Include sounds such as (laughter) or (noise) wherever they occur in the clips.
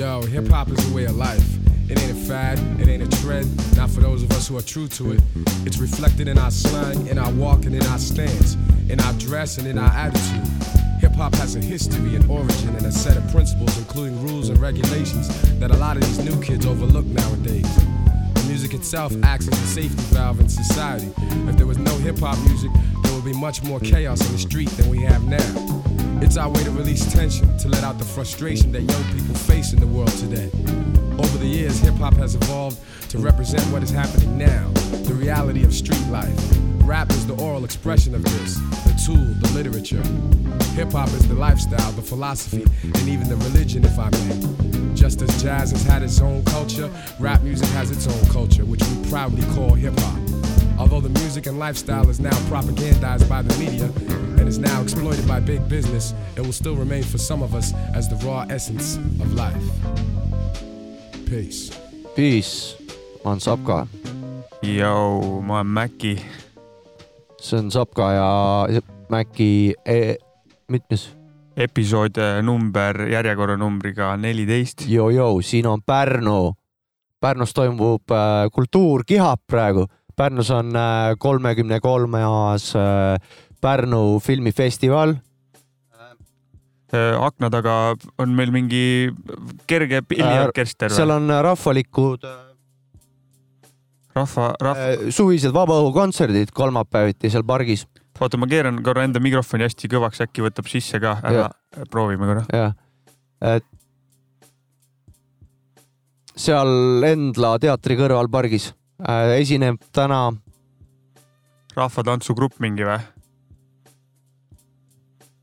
Yo, hip hop is a way of life. It ain't a fad, it ain't a trend, not for those of us who are true to it. It's reflected in our slang, in our walk, and in our stance, in our dress, and in our attitude. Hip hop has a history, an origin, and a set of principles, including rules and regulations, that a lot of these new kids overlook nowadays. The music itself acts as a safety valve in society. If there was no hip hop music, there would be much more chaos in the street than we have now. It's our way to release tension, to let out the frustration that young people face in the world today. Over the years, hip hop has evolved to represent what is happening now, the reality of street life. Rap is the oral expression of this, the tool, the literature. Hip hop is the lifestyle, the philosophy, and even the religion, if I may. Just as jazz has had its own culture, rap music has its own culture, which we proudly call hip hop. Although the music and lifestyle is now propagandized by the media is now exploited by big business, it will still remain for some of us as the raw essence of life. Peace. Peace, ma olen Sapka. Jou, ma olen Mäki. see on Sapka ja Mäki e mitmes? episood eh, number järjekorranumbriga neliteist. Joo-joo, siin on Pärnu. Pärnus toimub äh, kultuurkihab praegu. Pärnus on äh, kolmekümne kolmas äh, Pärnu filmifestival Äh, akna taga on meil mingi kerge pilliorkester seal on rahvalikud rahva, rahva. äh, suvised vabaõhukontserdid kolmapäeviti seal pargis. oota, ma keeran korra enda mikrofoni hästi kõvaks, äkki võtab sisse ka, ära proovime korra. jah, et seal Endla teatri kõrval pargis äh, esineb täna. rahvatantsugrupp mingi või?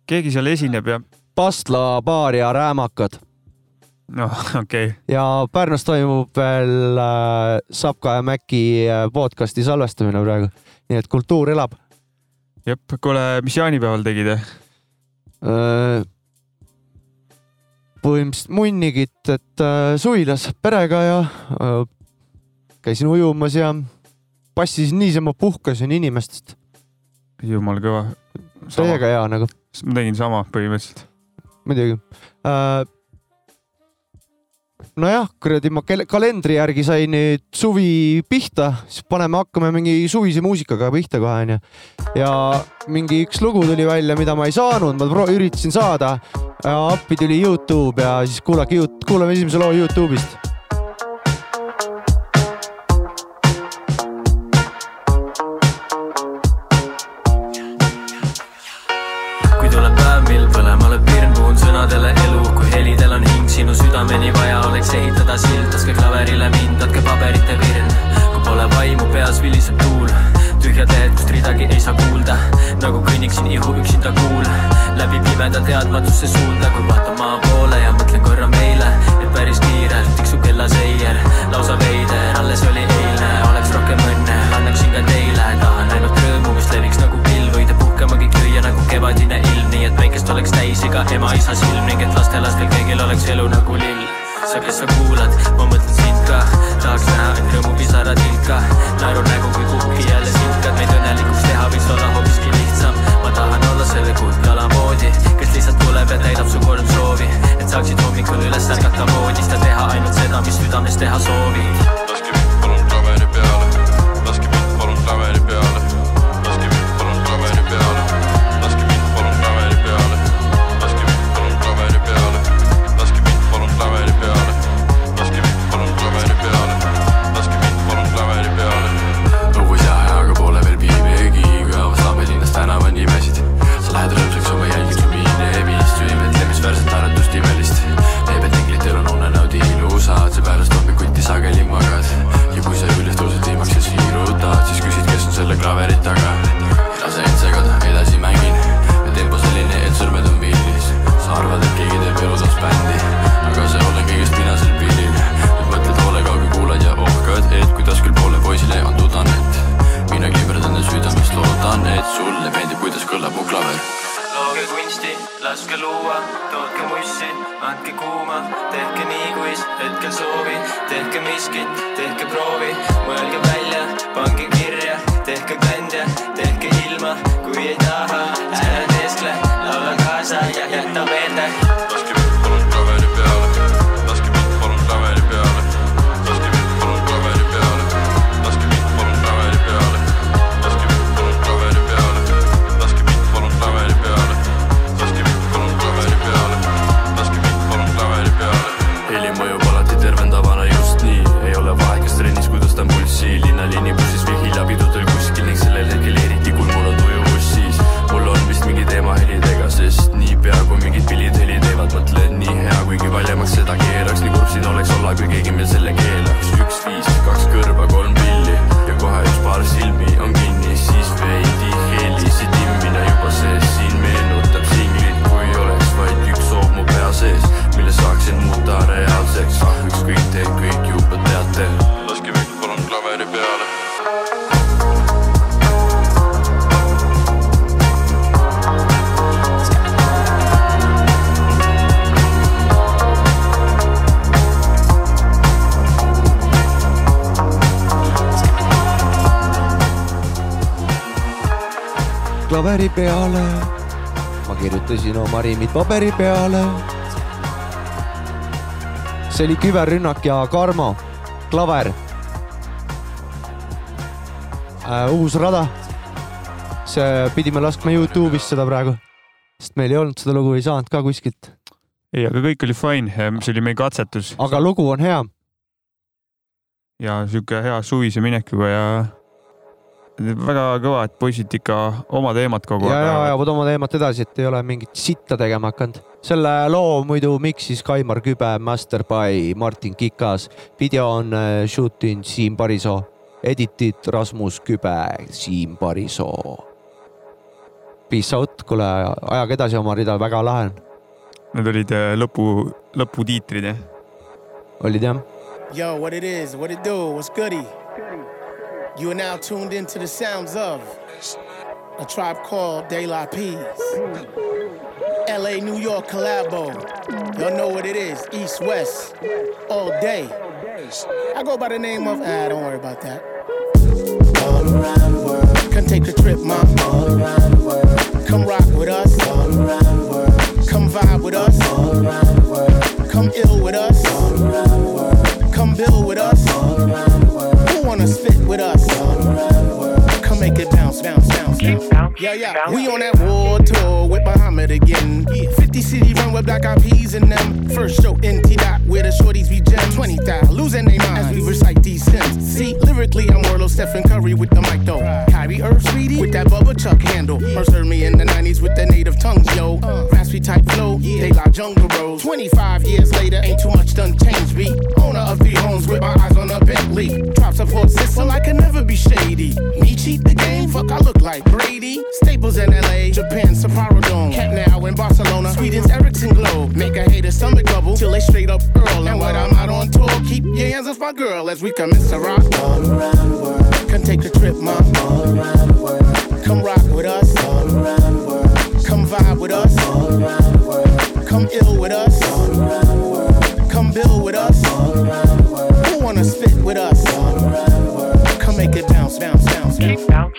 Keegi seal esineb ja Pastla baar ja Räämakad. noh, okei okay.. ja Pärnus toimub veel äh, Sapka ja Mäki äh, podcast'i salvestamine praegu, nii et kultuur elab. jep, kuule, mis jaanipäeval tegid äh,? põhimõtteliselt munnigit, et suvilas perega ja käisin ujumas ja passisin niisama, puhkasin inimestest. jumal kõva. Täiega hea nagu. ma tegin sama põhimõtteliselt muidugi äh,. nojah, kuradi ma kalendri järgi sain nüüd suvi pihta, siis paneme, hakkame mingi suvise muusikaga pihta kohe onju. ja mingi üks lugu tuli välja, mida ma ei saanud, ma üritasin saada. appi tuli Youtube ja siis kuulake, kuulame esimese loo Youtube'ist südameni vaja oleks ehitada sild, laske klaverile mind, andke paberite virn. kui pole vaimu, peas viliseb tuul, tühjad lehed, kust ridagi ei saa kuulda, nagu kõnniksin ihu üksinda kuul, läbi pimeda teadmatusse suunda, kui vaatan maa poole ja mõtlen korra meile, et päris kiirelt tiksub kellaseier, lausa veider, alles oli eile, oleks rohkem õnne, annaksin ka teile, tahan ainult rõõmu, mis leviks nagu pilv, võida puhkemagi lüüa nagu kevadine oleks täis iga ema-isa silm ning et lastelastel kõigil oleks elu nagu lill. sa, kes sa kuulad, ma mõtlen sind ka, tahaks näha, et rõõmupisarad ilka, naeru nägu, kui kuhugi jälle sinkad, meid õnnelikuks teha võiks olla hoopiski lihtsam. ma tahan olla selle kuldkala moodi, kes lihtsalt tuleb ja täidab su kolm soovi, et saaksid hommikul üles ärgata voodist ja teha ainult seda, mis südames teha soovid. Paberi peale ma kirjutasin oma riimid paberi peale. see oli küberrünnak ja Karmo, klaver äh,. uus rada. see pidime laskma Youtube'ist seda praegu, sest meil ei olnud seda lugu, ei saanud ka kuskilt. ei, aga kõik oli fine, see oli meie katsetus. aga lugu on hea. ja sihuke hea suvise minekuga ja väga kõva, et poisid ikka oma teemat kogu aeg ajavad. ja ajavad oma teemat edasi, et ei ole mingit sitta tegema hakanud. selle loo muidu miksis Kaimar Kübe, Master by Martin Kikas. video on äh, shoot in Siim Parisoo, edited Rasmus Kübe, Siim Parisoo. Peace out, kuule, ajage edasi oma rida, väga lahe on. Need olid äh, lõpu, lõputiitrid, jah? olid jah. Yo, what it is, what it do, what's goody? You are now tuned into the sounds of a tribe called De La Peas. LA, New York collabo. Y'all know what it is. East, West, all day. I go by the name of, ah, don't worry about that. All around the world. Come take a trip, mom. All around the world. Come rock with us. All around the world. Come vibe with us. All around the world. Come ill with us. All around the world. Come build with us. All around the world Who wanna spit with us. It bounce, bounce, bounce. Yeah, yeah. We on that war tour with Muhammad again. 50 city run with black eyed peas in them. First show in T dot where the shorties be gems. 20 thou losing their minds as we recite these hymns. See, lyrically, I'm Warlow Stephen Curry with the mic though. Kyrie Irv, sweetie, with that Bubba Chuck handle. First heard me in the 90s with the native tongues, yo. Uh. Raspy type flow, they like jungle rose. 25 years later, ain't too much done changed me. Owner of three homes with my eyes on a Bentley. Drop support system, I can never be shady. Me cheat the game, fuck, I look like Brady. Staples in LA, Japan, Sapporo Dome. Cat now in Barcelona, Sweden's Ericsson Globe. Make a hater stomach bubble till they straight up Earl. And when I'm out on tour, keep your hands off my girl as we commence to rock. All around the world. Come take a trip, mom. All around the world. Come rock with us. All around the world. Come vibe with us. All around the world. Come ill with us. All around the world. Come build with us. All around the world. Who wanna spit with us? All around the world. Come make it bounce, bounce, bounce. Keep bounce.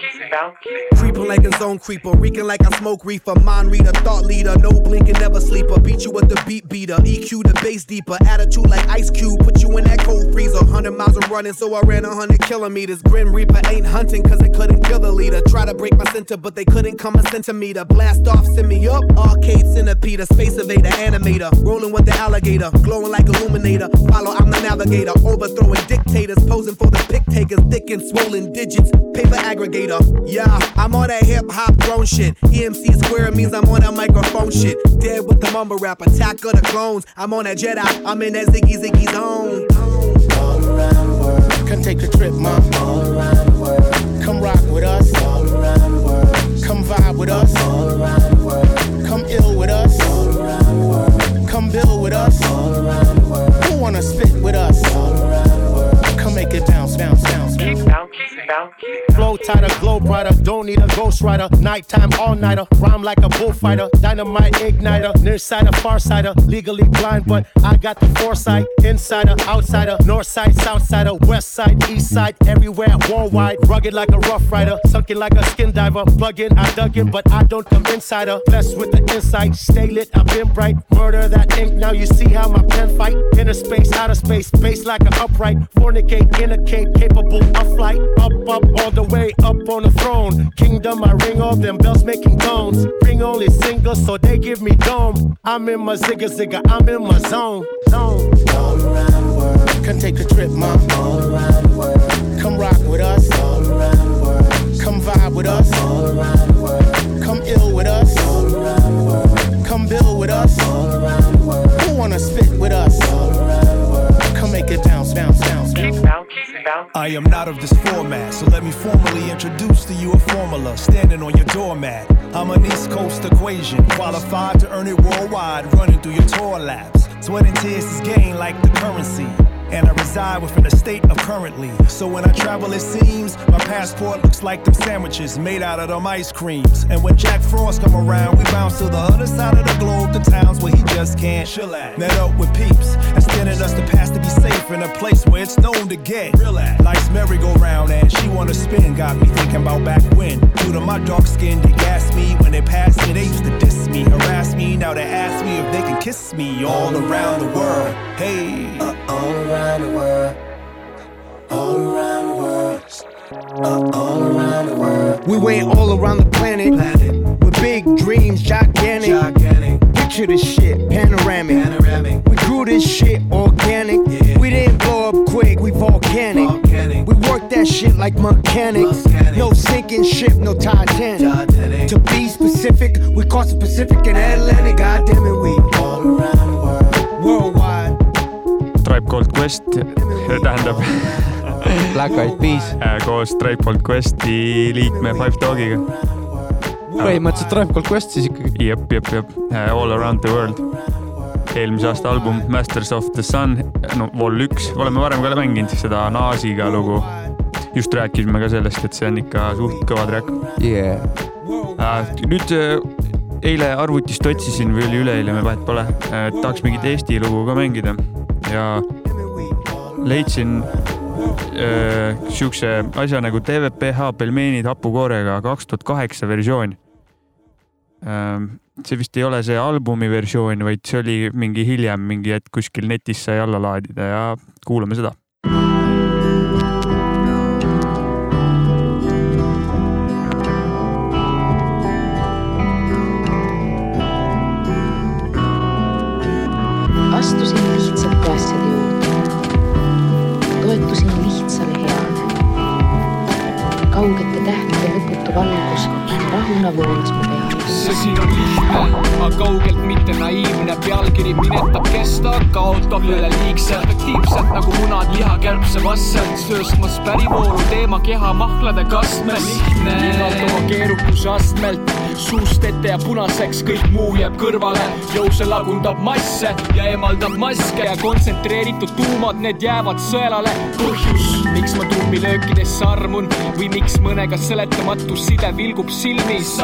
Creeping like a zone creeper, reeking like I smoke reefer. Mind reader, thought leader, no blinking, never sleeper. Beat you with the beat beater, EQ the bass deeper. Attitude like Ice Cube, put you in that cold freezer. 100 miles of running, so I ran 100 kilometers. Grim Reaper ain't hunting, cause they couldn't kill the leader. Try to break my center, but they couldn't come a centimeter. Blast off, send me up. Arcade centipede, space evader, animator. Rolling with the alligator, glowing like illuminator. Follow, I'm the navigator. Overthrowing dictators, posing for the pick takers. Thick and swollen digits, paper aggregator. Yeah, I'm on that hip hop grown shit. EMC square means I'm on that microphone shit. Dead with the mumble rap, attack of the clones. I'm on that Jedi, I'm in that Ziggy Ziggy zone. All around the world. Come take a trip, mom. All around the world. Come rock with us. All around the world. Come vibe with us. All around the world. Come ill with us. All around the world. Come build with us. All around the world. Who wanna spit with us? Make it bounce, bounce, bounce, bounce. Flow tighter, glow brighter, don't need a ghost rider. Nighttime, all nighter, rhyme like a bullfighter. Dynamite igniter, nearsighter, farsighter. Legally blind, but I got the foresight. Insider, outsider, north side, south side, west side, east side, everywhere, worldwide. Rugged like a rough rider, sunken like a skin diver. Bugging, I dug it, but I don't come insider. Blessed with the insight, stay lit, I've been bright. Murder that ink, now you see how my pen fight. Inner space, outer space, space like an upright. Fornicate, in a cape, capable of flight. Up up, all the way up on the throne. Kingdom, I ring all them bells making tones. Ring only singles, so they give me dome. I'm in my zigga zigga, I'm in my zone. Zone. All around the world. Come take a trip, mom. All around the world. Come rock with us. All around the world. Come vibe with us. All around the world. Come ill with us. All around the world. Come build with us. All around the world. Who wanna spit with us? All around the world. Come make it bounce, bounce, bounce. Bounce. I am not of this format, so let me formally introduce to you a formula standing on your doormat. I'm an East Coast equation, qualified to earn it worldwide, running through your tour laps. Sweat and tears is gain like the currency. And I reside within the state of currently. So when I travel, it seems my passport looks like them sandwiches made out of them ice creams. And when Jack Frost come around, we bounce to the other side of the globe, the towns where he just can't chill at. Met up with peeps, extended us the path to be safe in a place where it's known to get real at. Life's merry-go-round and she wanna spin, got me thinking about back when. Due to my dark skin, they gas me when they pass me. They used to diss me, harass me. Now they ask me if they can kiss me all around the world. Hey, Uh, all around the world. All around the world. Uh, all around the world. We went all around the planet, with big dreams, gigantic. Gigantic, Picture this shit, panoramic. panoramic, We grew this shit organic. Yeah. We didn't blow up quick, we volcanic. volcanic, We work that shit like mechanics. Mechanics. No sinking ship, no Titanic. Titanic. To be specific, we cross the Pacific and Atlantic. God damn it, we all around the world. worldwide. Tribe Called Quest tähendab (laughs) Black Eyed Peas. äh, koos Tribe Called Questi liikme Five Dogiga. põhimõtteliselt Tribe Called Quest siis ikkagi. jep, jep, jep, All Around the World. eelmise aasta album Masters of the Sun, no Vol üks, oleme varem ka mänginud seda Naasiga lugu. just rääkisime ka sellest, et see on ikka suht kõva track Yeah. äh,. nüüd äh, eile arvutist otsisin või oli üleeile, ma vahet pole, tahaks mingit Eesti lugu ka mängida ja leidsin äh, siukse asja nagu TVPH pelmeenid hapukoorega kaks tuhat kaheksa versioon ähm,. see vist ei ole see albumi versioon, vaid see oli mingi hiljem mingi hetk kuskil netis sai alla laadida ja kuulame seda. Lihakärbse vastsel, sööstmas pärivooru teema keha mahlade kastmes. hinnata oma keerukuse astmelt, suust ette ja punaseks, kõik muu jääb kõrvale. jõuse lagundab masse ja eemaldab maske ja kontsentreeritud tuumad, need jäävad sõelale. põhjus, miks ma trummilöökidesse armun või miks mõnega seletamatu side vilgub silmis,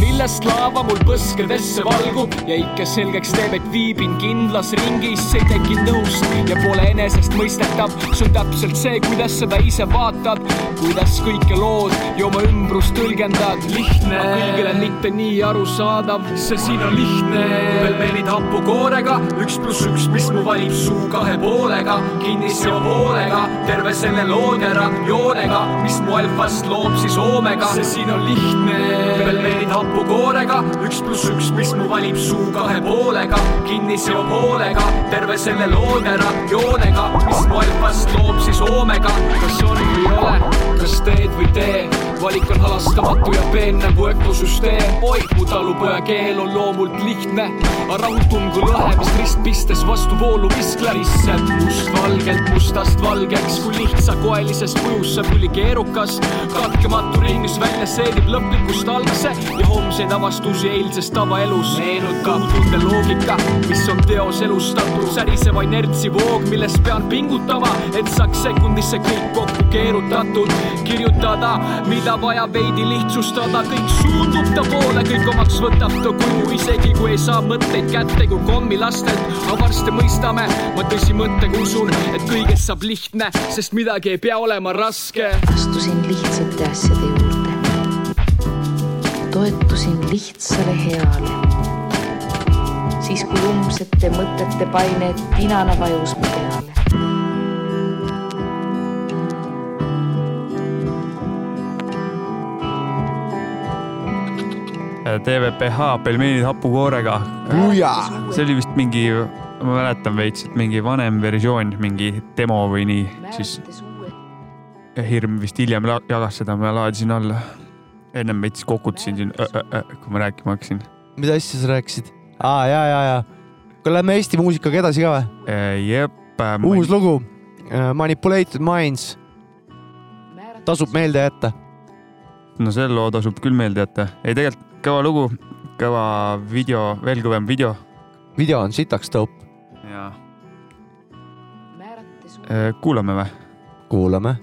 millest laava mul põskedesse valgub ja ikka selgeks teeb, et viibin kindlas ringis, see ei teki nõust ja pole enesestmõistetav. See on täpselt see, kuidas seda ise vaatad, kuidas kõike lood ja oma ümbrust tõlgendad. lihtne, kõigile mitte nii arusaadav, see siin on lihtne. pelmeenid hapukoorega, üks pluss üks, mis mu valib suu kahe poolega, kinnise poolega, terve selle loodera joonega, mis mu alfast loob siis oomega. see siin on lihtne, pelmeenid hapukoorega, üks pluss üks, mis mu valib suu kahe poolega, kinnise poolega, terve selle loodera joonega, mis mu alfast loob siis oomega. kas on või ole, kas teed või tee, valik on halastamatu ja peen nagu ökosüsteem. oi, mu talupoja keel on loomult lihtne, aga rahutum kui lõhe, mis ristpistes vastuvoolu visklärisse. mustvalgelt mustast valgeks, kui lihtsakoelisest kujust saab ülikeerukas. katkematu ring, mis välja seedib lõplikust algse ja homseid avastusi eilsest tavaelus. meenutab tunde loogika, mis on teos elustatud, säriseva inertsi voog, millest pean pingutama, et saaks sekundisse kõik kokku keerutatud. kirjutada, mida vaja veidi lihtsustada, kõik suundub ta poole, kõik omaks võtab ta kuju, isegi kui ei saa mõtteid kätte kui kommilastelt. aga varsti mõistame, ma tõsimõttega usun, et kõigest saab lihtne, sest midagi ei pea olema raske. astusin lihtsate asjade juurde. toetusin lihtsale heale. siis kui umbsete mõtete paine tinana vajus mu peale. TVPH pelmeenid hapukoorega. see oli vist mingi, ma mäletan veits, et mingi vanem versioon, mingi demo või nii, siis Hirm vist hiljem jagas seda, ma laadisin alla. ennem veits kokutasin siin, kui ma rääkima hakkasin. mida asja sa rääkisid? aa, ja, ja, ja. aga lähme Eesti muusikaga edasi ka või? jep. uus lugu, Manipulated Minds. tasub meelde jätta. no selle loo tasub küll meelde jätta. ei, tegelikult kõva lugu, kõva video, veel kõvem video. video on sitaks dope. jaa. Äh, kuulame või? kuulame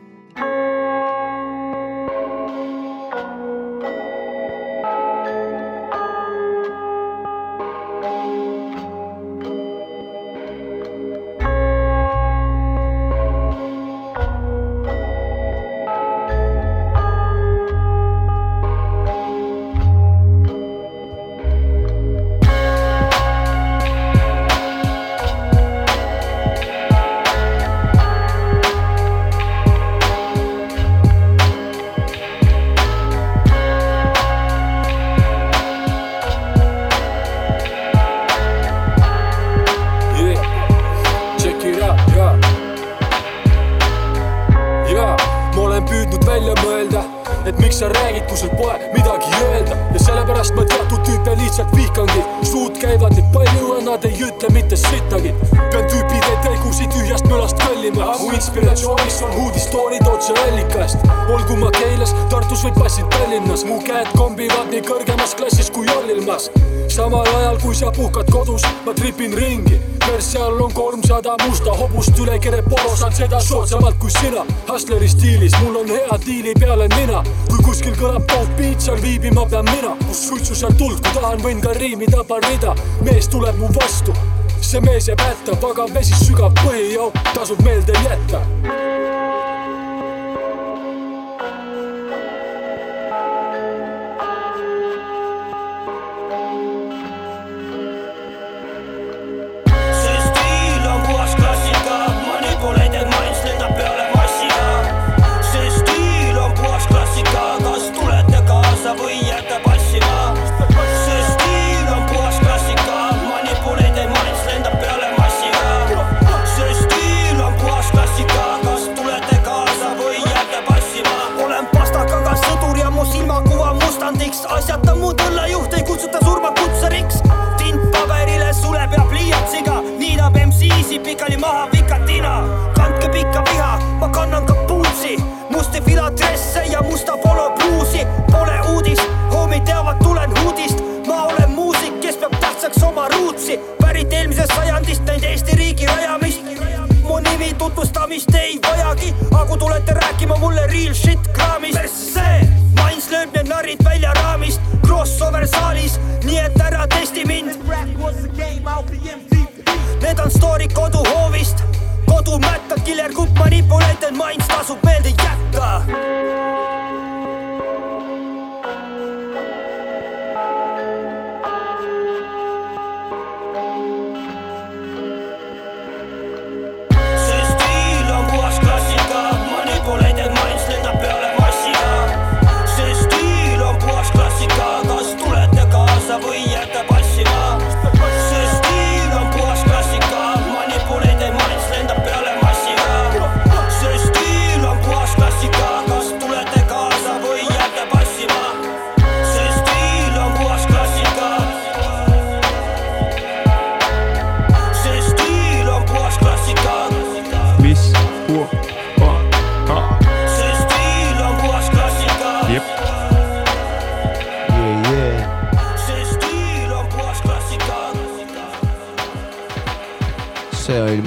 Bogam weź vabariik koduhoovist kodumätta, killer kupp, manipuleeritud mains tasub meelde jää.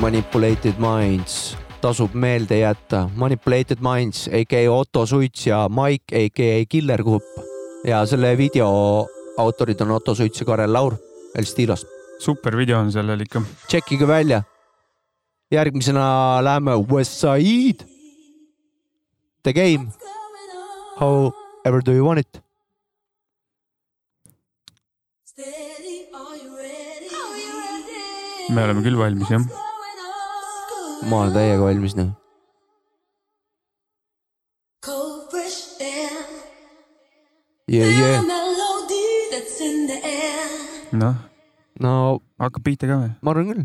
Manipulated Minds tasub meelde jätta. Manipulated Minds, AK Otto Suits ja Mike, AK Killer Grupp. ja selle video autorid on Otto Suits ja Karel Laur El Stilost. super video on sellel ikka. tšekkige välja. järgmisena läheme Westside. The game. How ever do you want it? me oleme küll valmis jah ma olen täiega valmis noh. Yeah, yeah. noh. no hakkab pihta ka või? ma arvan küll.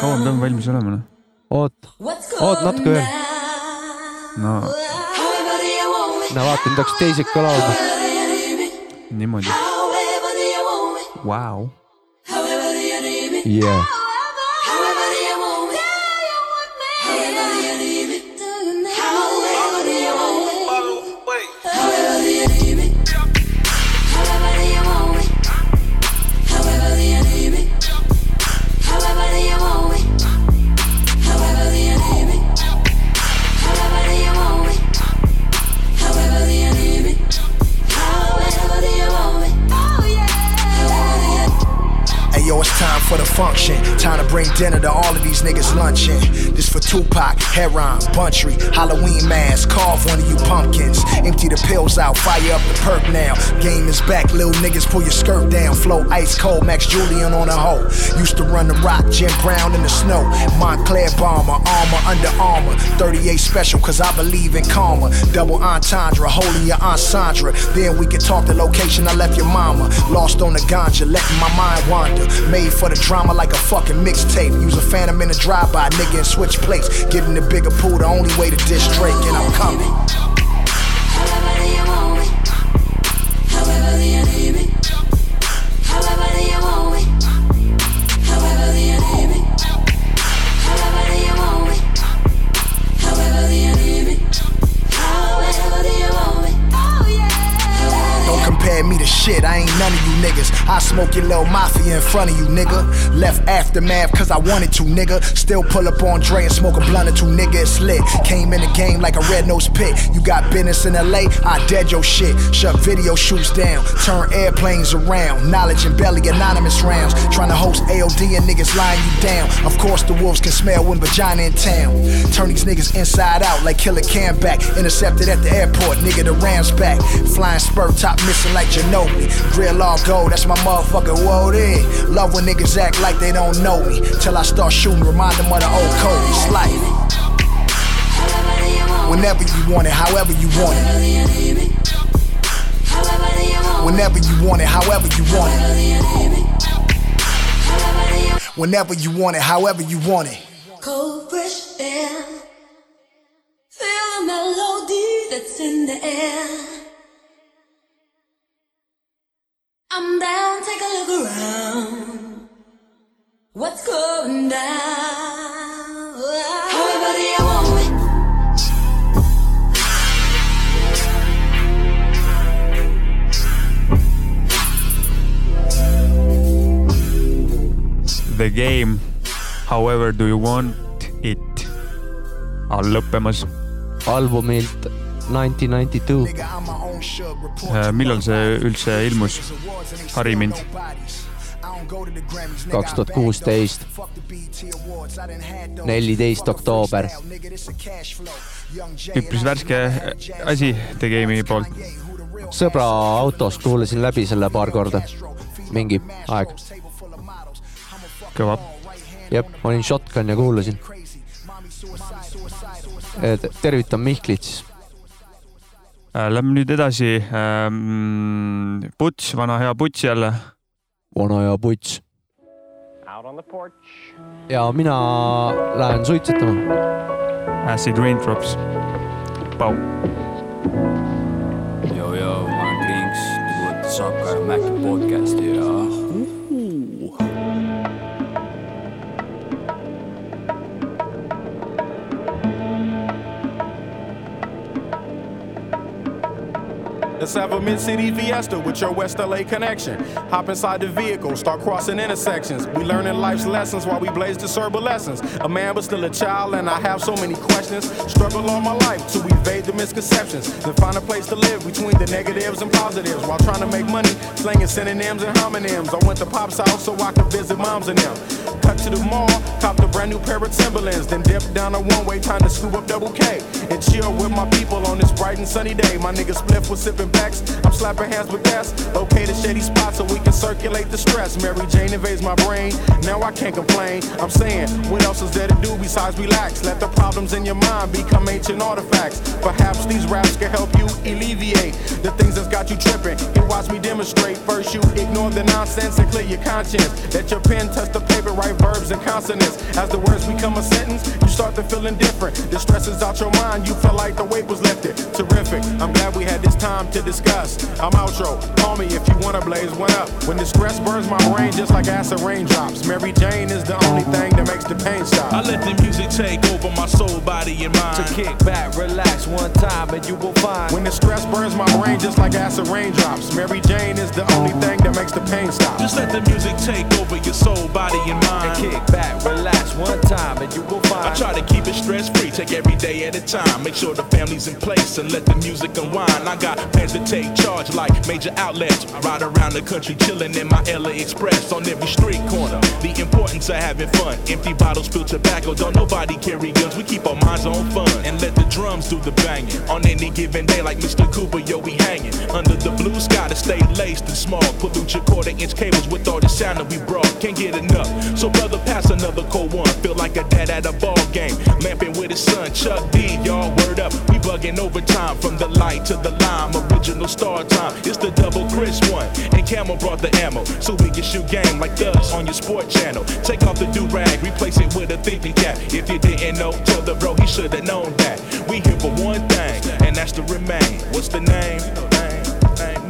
kaua me peame valmis olema noh? oot, oot natuke veel. no. no vaata, nüüd hakkas teised ka laulma. niimoodi. Vau. jah. Time for the function. Time to bring dinner to all of these niggas lunching. This for Tupac, Heron, Bunchy, Halloween mask. Carve one of you pumpkins. Empty the pills out, fire up the perk now. Game is back, little niggas, pull your skirt down. Flow ice cold, Max Julien on a hoe. Used to run the rock, Jim Brown in the snow. Moncler bomber, armor, under armor. 38 special, cause I believe in karma. Double entendre, holding your Aunt Sandra. Then we can talk the location I left your mama. Lost on the ganja, letting my mind wander. Made for the drama like a fucking mixtape. Use a phantom in a drive-by, nigga, and switch plates. Get in the bigger pool, the only way to diss Drake, and I'm coming. Smoke your little mafia in front of you, nigga. Left aftermath cause I wanted to, nigga. Still pull up on Dre and smoke a blunt or two, nigga. It's lit. Came in the game like a red nose pit. You got business in LA, I dead your shit. Shut video shoots down, turn airplanes around. Knowledge and belly anonymous rounds. Trying to host AOD and niggas lying you down. Of course, the wolves can smell when vagina in town. Turn these niggas inside out like Killa Cam back. Intercepted at the airport, nigga, the Rams back. Flying spur top missing like Ginobili. Grill all gold, that's my motherfucking word in. Love when niggas act like they don't know me. Till I start shooting, remind them of the old code. It's life. Whenever you want it, however you want it. Whenever you want it, however you want it. Whenever you want it, however you want it. Cold fresh air. Feel melody that's in the air. I'm down, take a look around. What's going down? However do you want it? The game However do you want it on lõppemas. albumilt Nineteen Ninety Two. Äh, millal see üldse ilmus? hari mind. kaks tuhat kuusteist, neliteist oktoober. üpris värske asi The Game'i poolt. sõbra autos kuulasin läbi selle paar korda, mingi aeg. kõva. jah, olin shotgun ja kuulasin. tervitan Mihklit siis. Äh, Lähme nüüd edasi. Puts, vana hea Puts jälle. vana hea Puts. ja mina lähen suitsetama. Acid Raindrops. Pau. Yo, yo, ma olen Krinks, te kuulate Sapka ja Maci podcasti Let's have a mid-city fiesta with your West LA connection. Hop inside the vehicle, start crossing intersections. We learning life's lessons while we blaze the lessons. A man but still a child, and I have so many questions. Struggle all my life to evade the misconceptions. Then find a place to live between the negatives and positives while trying to make money, slinging synonyms and homonyms. I went to Pop's house so I could visit moms and them. To the mall, copped a brand new pair of Timberlands, then dipped down a one-way, time to scoop up double K and chill with my people on this bright and sunny day. My nigga Spliff was sipping backs, I'm slapping hands with gas. Located shady spots so we can circulate the stress. Mary Jane invades my brain, now I can't complain. I'm saying, what else is there to do besides relax? Let the problems in your mind become ancient artifacts. Perhaps these raps can help you alleviate the things that's got you tripping. You watch me demonstrate. First, you ignore the nonsense and clear your conscience. Let your pen touch the paper, write verbs and consonants. As the words become a sentence, you start to feel indifferent. The stress is out your mind, you feel like the weight was lifted. Terrific, I'm glad we had this time to discuss. I'm outro, call me if you wanna blaze one up. When the stress burns my brain just like acid raindrops. Mary Jane is the only thing that makes the pain stop. I let the music take over my soul, body, and mind. To kick back, relax one time, and you will find. When the stress burns my brain just like acid raindrops. Mary Jane is the only thing that makes the pain stop. Just let the music take over your soul, body, and mind. Kick back, relax one time, and you will find. I try to keep it stress free, take every day at a time. Make sure the family's in place and let the music unwind. I got plans to take charge like major outlets. I Ride around the country chilling in my LA Express on every street corner. The importance of having fun. Empty bottles, spill tobacco. Don't nobody carry guns. We keep our minds on fun and let the drums do the banging. On any given day, like Mr. Cooper, yo, we hanging under the blue sky to stay laced and small. Pollute your quarter inch cables with all the sound that we brought. Can't get enough. So brother, pass another cold one. Feel like a dad at a ball game, lamping with his son Chuck D. Y'all word up. We bugging overtime from the light to the lime. Original star time. It's the double Chris one, and Camel brought the ammo, so we can shoot game like thugs on your sport channel. Take off the do rag, replace it with a thinking cap. If you didn't know, tell the bro he should have known that. We here for one thing, and that's to remain. What's the name?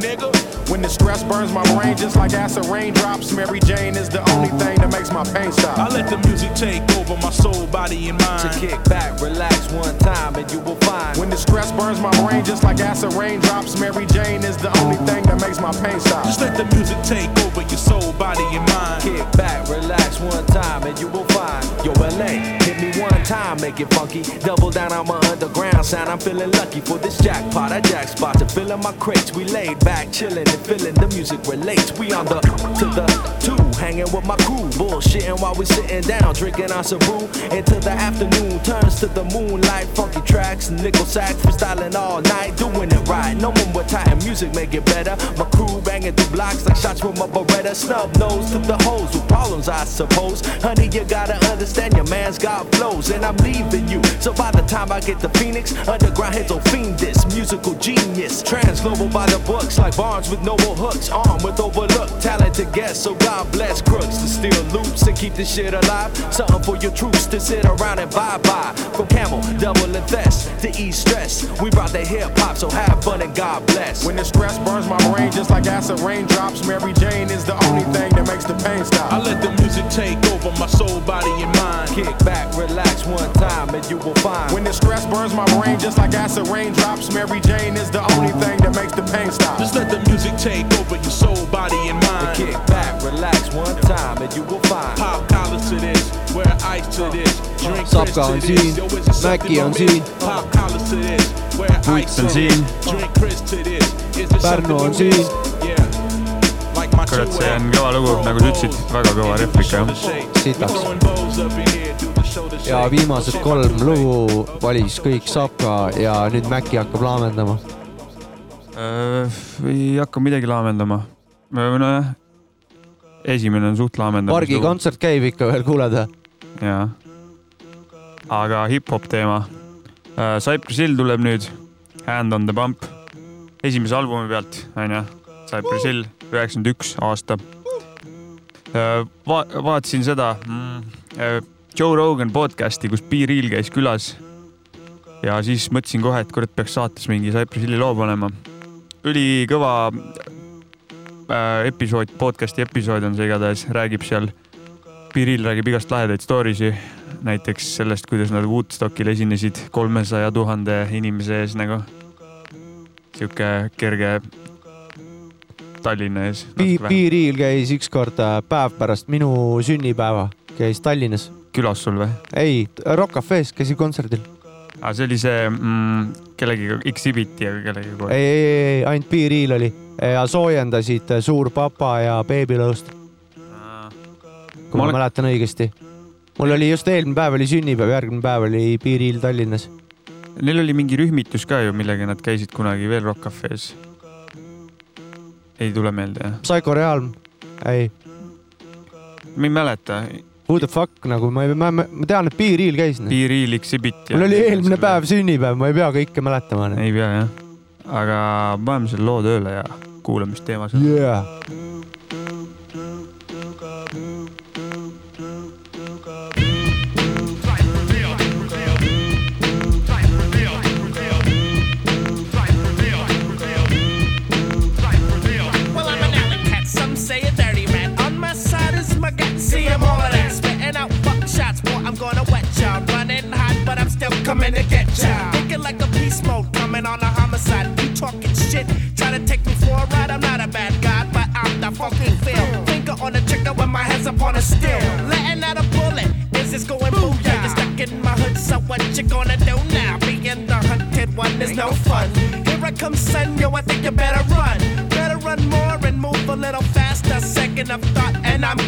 Name, name, nigga. When the stress burns my brain just like acid raindrops, Mary Jane is the only thing that makes my pain stop. I let the music take over my soul, body, and mind. To kick back, relax one time, and you will find. When the stress burns my brain just like acid raindrops, Mary Jane is the only thing that makes my pain stop. Just let the music take over your soul, body, and mind. Kick back, relax one time, and you will find. Yo, LA, hit me one time, make it funky. Double down on my underground sound. I'm feeling lucky for this jackpot. I jack spot to fill in my crates. We laid back, chilling and feeling the music relates. We on the to the two, hanging with my crew, bullshitting while we sitting down, drinking our brew. Into the afternoon turns to the moonlight, funky tracks, nickel sack, freestyling all night, doing it right. No one with tight music make it better. My crew banging through blocks like shots from a Beretta. Snub nose to the hoes with problems, I suppose. Honey, you gotta understand your man's got flows, and I'm leaving you. So by the time I get to Phoenix, underground hits will fiend this musical genius. Trans global by the books like Barnes with noble hooks, armed with overlooked talented guests. So God bless crooks to steal loops and keep this shit alive. Something for your troops to sit around and bye bye. From Camel, double and Thes to ease stress. We brought the hip hop, so have fun and God bless. When the stress burns my brain just like acid raindrops, Mary Jane is the only thing that makes the pain stop. I let the music take over my soul, body, and mind. Kick back, relax one time, and you will find. When the stress burns my brain just like acid raindrops, Mary Jane is the only thing that makes the pain stop. Just let the music take over your soul, body, and mind. Kick back, relax one time, and you will find. Pop collars to this, wear ice to this, drink Sapka Chris on to siin, this. Yo, is it something Mäki on siin. Pop collars to this, wear ice Vuits on to siin. this, drink Chris to this. Is it Pärnu something on siin. kurat, see on kõva lugu, nagu sa ütlesid, väga kõva rehv ikka jah. sitaks. ja viimased kolm lugu valis kõik Sapka ja nüüd Mäki hakkab laamendama. Äh, ei hakka midagi laamendama. nojah, esimene on suht laamendav. pargi kontsert käib ikka veel, kuuled või? jaa. aga hip-hop teema. Cypress Hill tuleb nüüd, Hand on the Pump, esimese albumi pealt, onju. Cypress Hill, üheksakümmend üks aasta. Va-, vaatasin seda mm, Joe Rogan podcast'i, kus B-Real käis külas. ja siis mõtlesin kohe, et kurat, peaks saates mingi Cypress Hilli loo panema. ülikõva äh, episood, podcast'i episood on see igatahes, räägib seal Piril räägib igast lahedaid story si, näiteks sellest, kuidas nad Woodstockil esinesid kolmesaja tuhande inimese ees nagu. sihuke kerge Tallinna ees. Piiriil käis ükskord äh, päev pärast minu sünnipäeva, käis Tallinnas. külas sul või? ei, Rock Cafe's käisin kontserdil. aa, see oli see mm, kellegiga, Exhibiti ja kellegagi koos. ei, ei, ei, ainult Piiriil oli ja soojendasid äh, Suur Papa ja Beebilõust. kui ma, Ma olen- mäletan õigesti. mul oli just eelmine päev oli sünnipäev, järgmine päev oli Piiriil Tallinnas. Neil oli mingi rühmitus ka ju, millega nad käisid kunagi veel Rock Cafe's. ei tule meelde jah? Psycho Realm, ei, ma ei mäleta. who the fuck nagu ma ei, ma, ma tean, et Piiriil käis. Piiriil Exhibit. mul oli eelmine päev sünnipäev, ma ei pea kõike mäletama. ei pea jah, aga paneme selle loo tööle ja kuulamist teema sõnul yeah..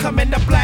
And I'm coming to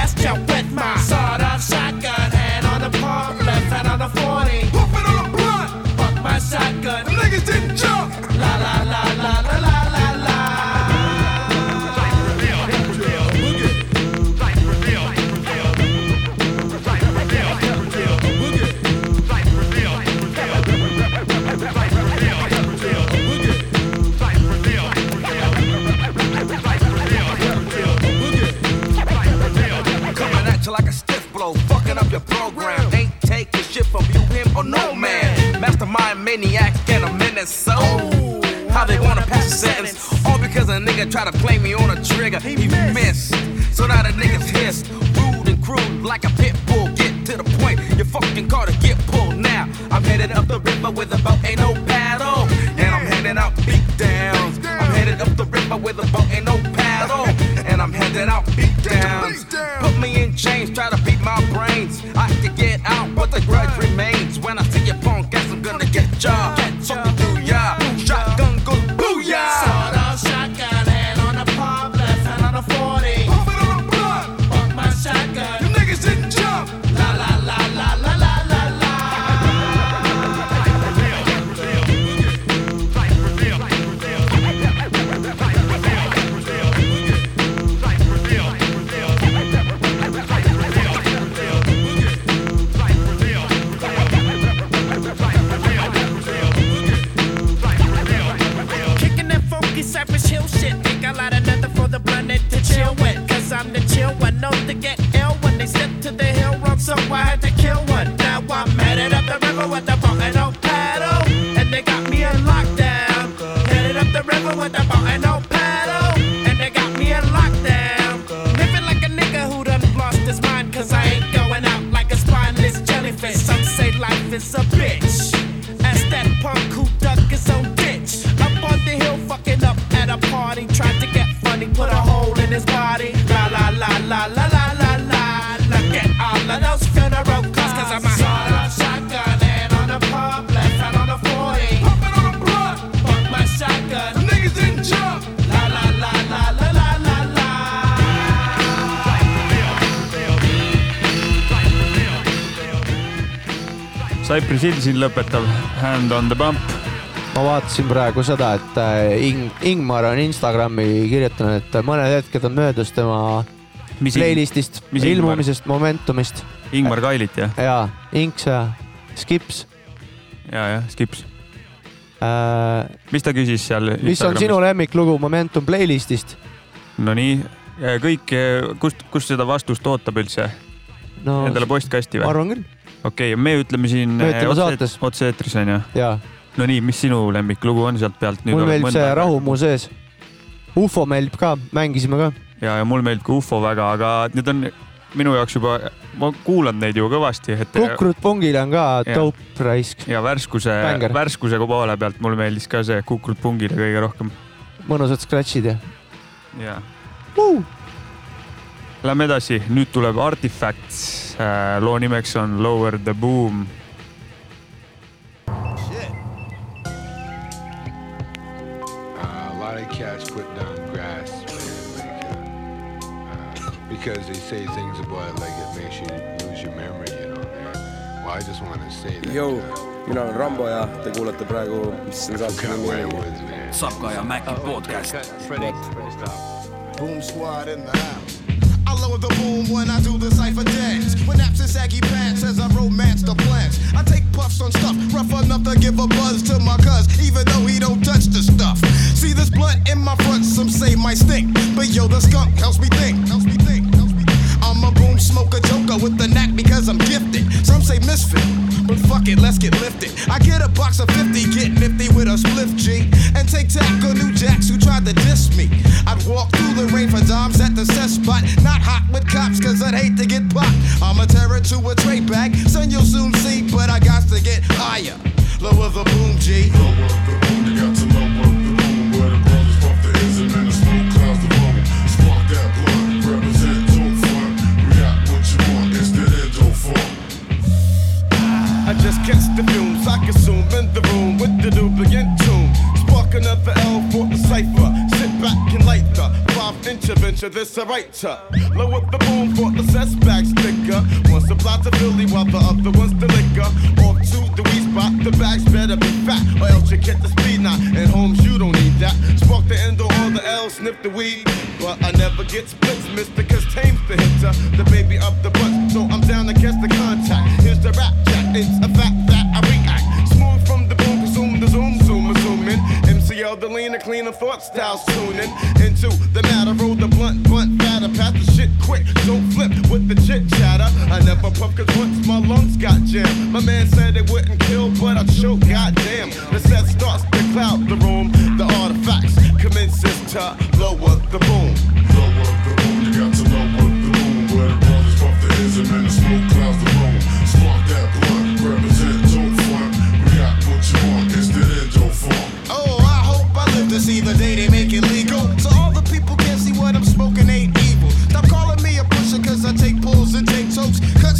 Hill siin lõpetab Hand on the bump. ma vaatasin praegu seda, et äh, Ing-, Ingmar on Instagrami kirjutanud, et mõned hetked on möödas tema Mis playlist'ist, ilmumisest, Momentumist. Ingmar Kailit jah? jaa, Inks ja Skips ja, jah, Skips. äh,. mis ta küsis seal? mis on sinu lemmiklugu Momentum playlist'ist? Nonii, kõik, kust, kust seda vastust ootab üldse? No, Endale postkasti või? ma arvan küll.. Okei okay,, me ütleme siin Me ütleme otse- saates. otse-eetris onju. jaa. Nonii, mis sinu lemmiklugu on sealt pealt? mulle meeldib see Rahu mu sees. ufo meeldib ka, mängisime ka. ja, ja mulle meeldib ka ufo väga, aga need on minu jaoks juba, ma kuulan neid ju kõvasti, et. Kukrut pungile on ka dope raisk. ja värskuse värskuse poole pealt mulle meeldis ka see Kukrut pungile kõige rohkem. mõnusad scratch'id ja. jaa. Lähme edasi, nüüd tuleb Artifacts, loo nimeks on Lower the Boom. Uh, a lot of cats put down grass, man, like, uh, uh, because they say things about it like it makes you lose your memory, you know, man. Well, I just want to say that. Jou, mina olen Rambo ja te kuulate praegu, mis siin saate nimi on. Sapka ja Maci podcast. Boom squad in the house. The boom when I do the cipher dance. When naps and saggy pants as I romance the plants. I take puffs on stuff rough enough to give a buzz to my cuz, even though he don't touch the stuff. See this blunt in my front, some say might stink, but yo, the skunk helps me think. Helps me think. Think. I'm a joker with the knack because I'm gifted. Some say misfit, but fuck it, let's get lifted. I get a box of 50, get nifty with a spliff G, and take tackle new jacks who tried to diss me. I'd walk through the rain for dimes at the set spot, not hot with cops cause I'd hate to get popped. I'm a terror to a tray bag, son you'll soon see, but I got to get higher. Lower the boom G. Lower the boom, just catch the fumes I consume in the room with the duplicate tune. Spark another L for the cipher. Sit back and light the five inch adventure. This a writer. Lower the boom for the setbacks thicker. One supplies to Philly while the other one's the liquor. Off to the weed spot, the bags better be fat. Or else you get the speed knot. And homes, you don't need that. Spark the endo or all the L, sniff the weed. But I never get splits, mister, cause tame's the hitter. The baby up the butt, so I'm down against the contact. Here's the rap jack, it's a fact that I react. Smooth from the boom, consume the zoom, zoom, zooming. MCL, the leaner, cleaner thought style, tuning into the matter. Roll the blunt, blunt, quick. Don't flip with the chit chatter. I never puff cause once my lungs got jammed. My man said it wouldn't kill, but I choke, goddamn. The set starts to cloud the room. The artifacts commences to lower the boom. Lower the boom, you got to lower the boom. Where the brothers puff the ism and the smoke clouds the room. Spark that blunt, represent, don't front. We got what you want, it's the endo funk. Oh, I hope I live to see the day they make it legal.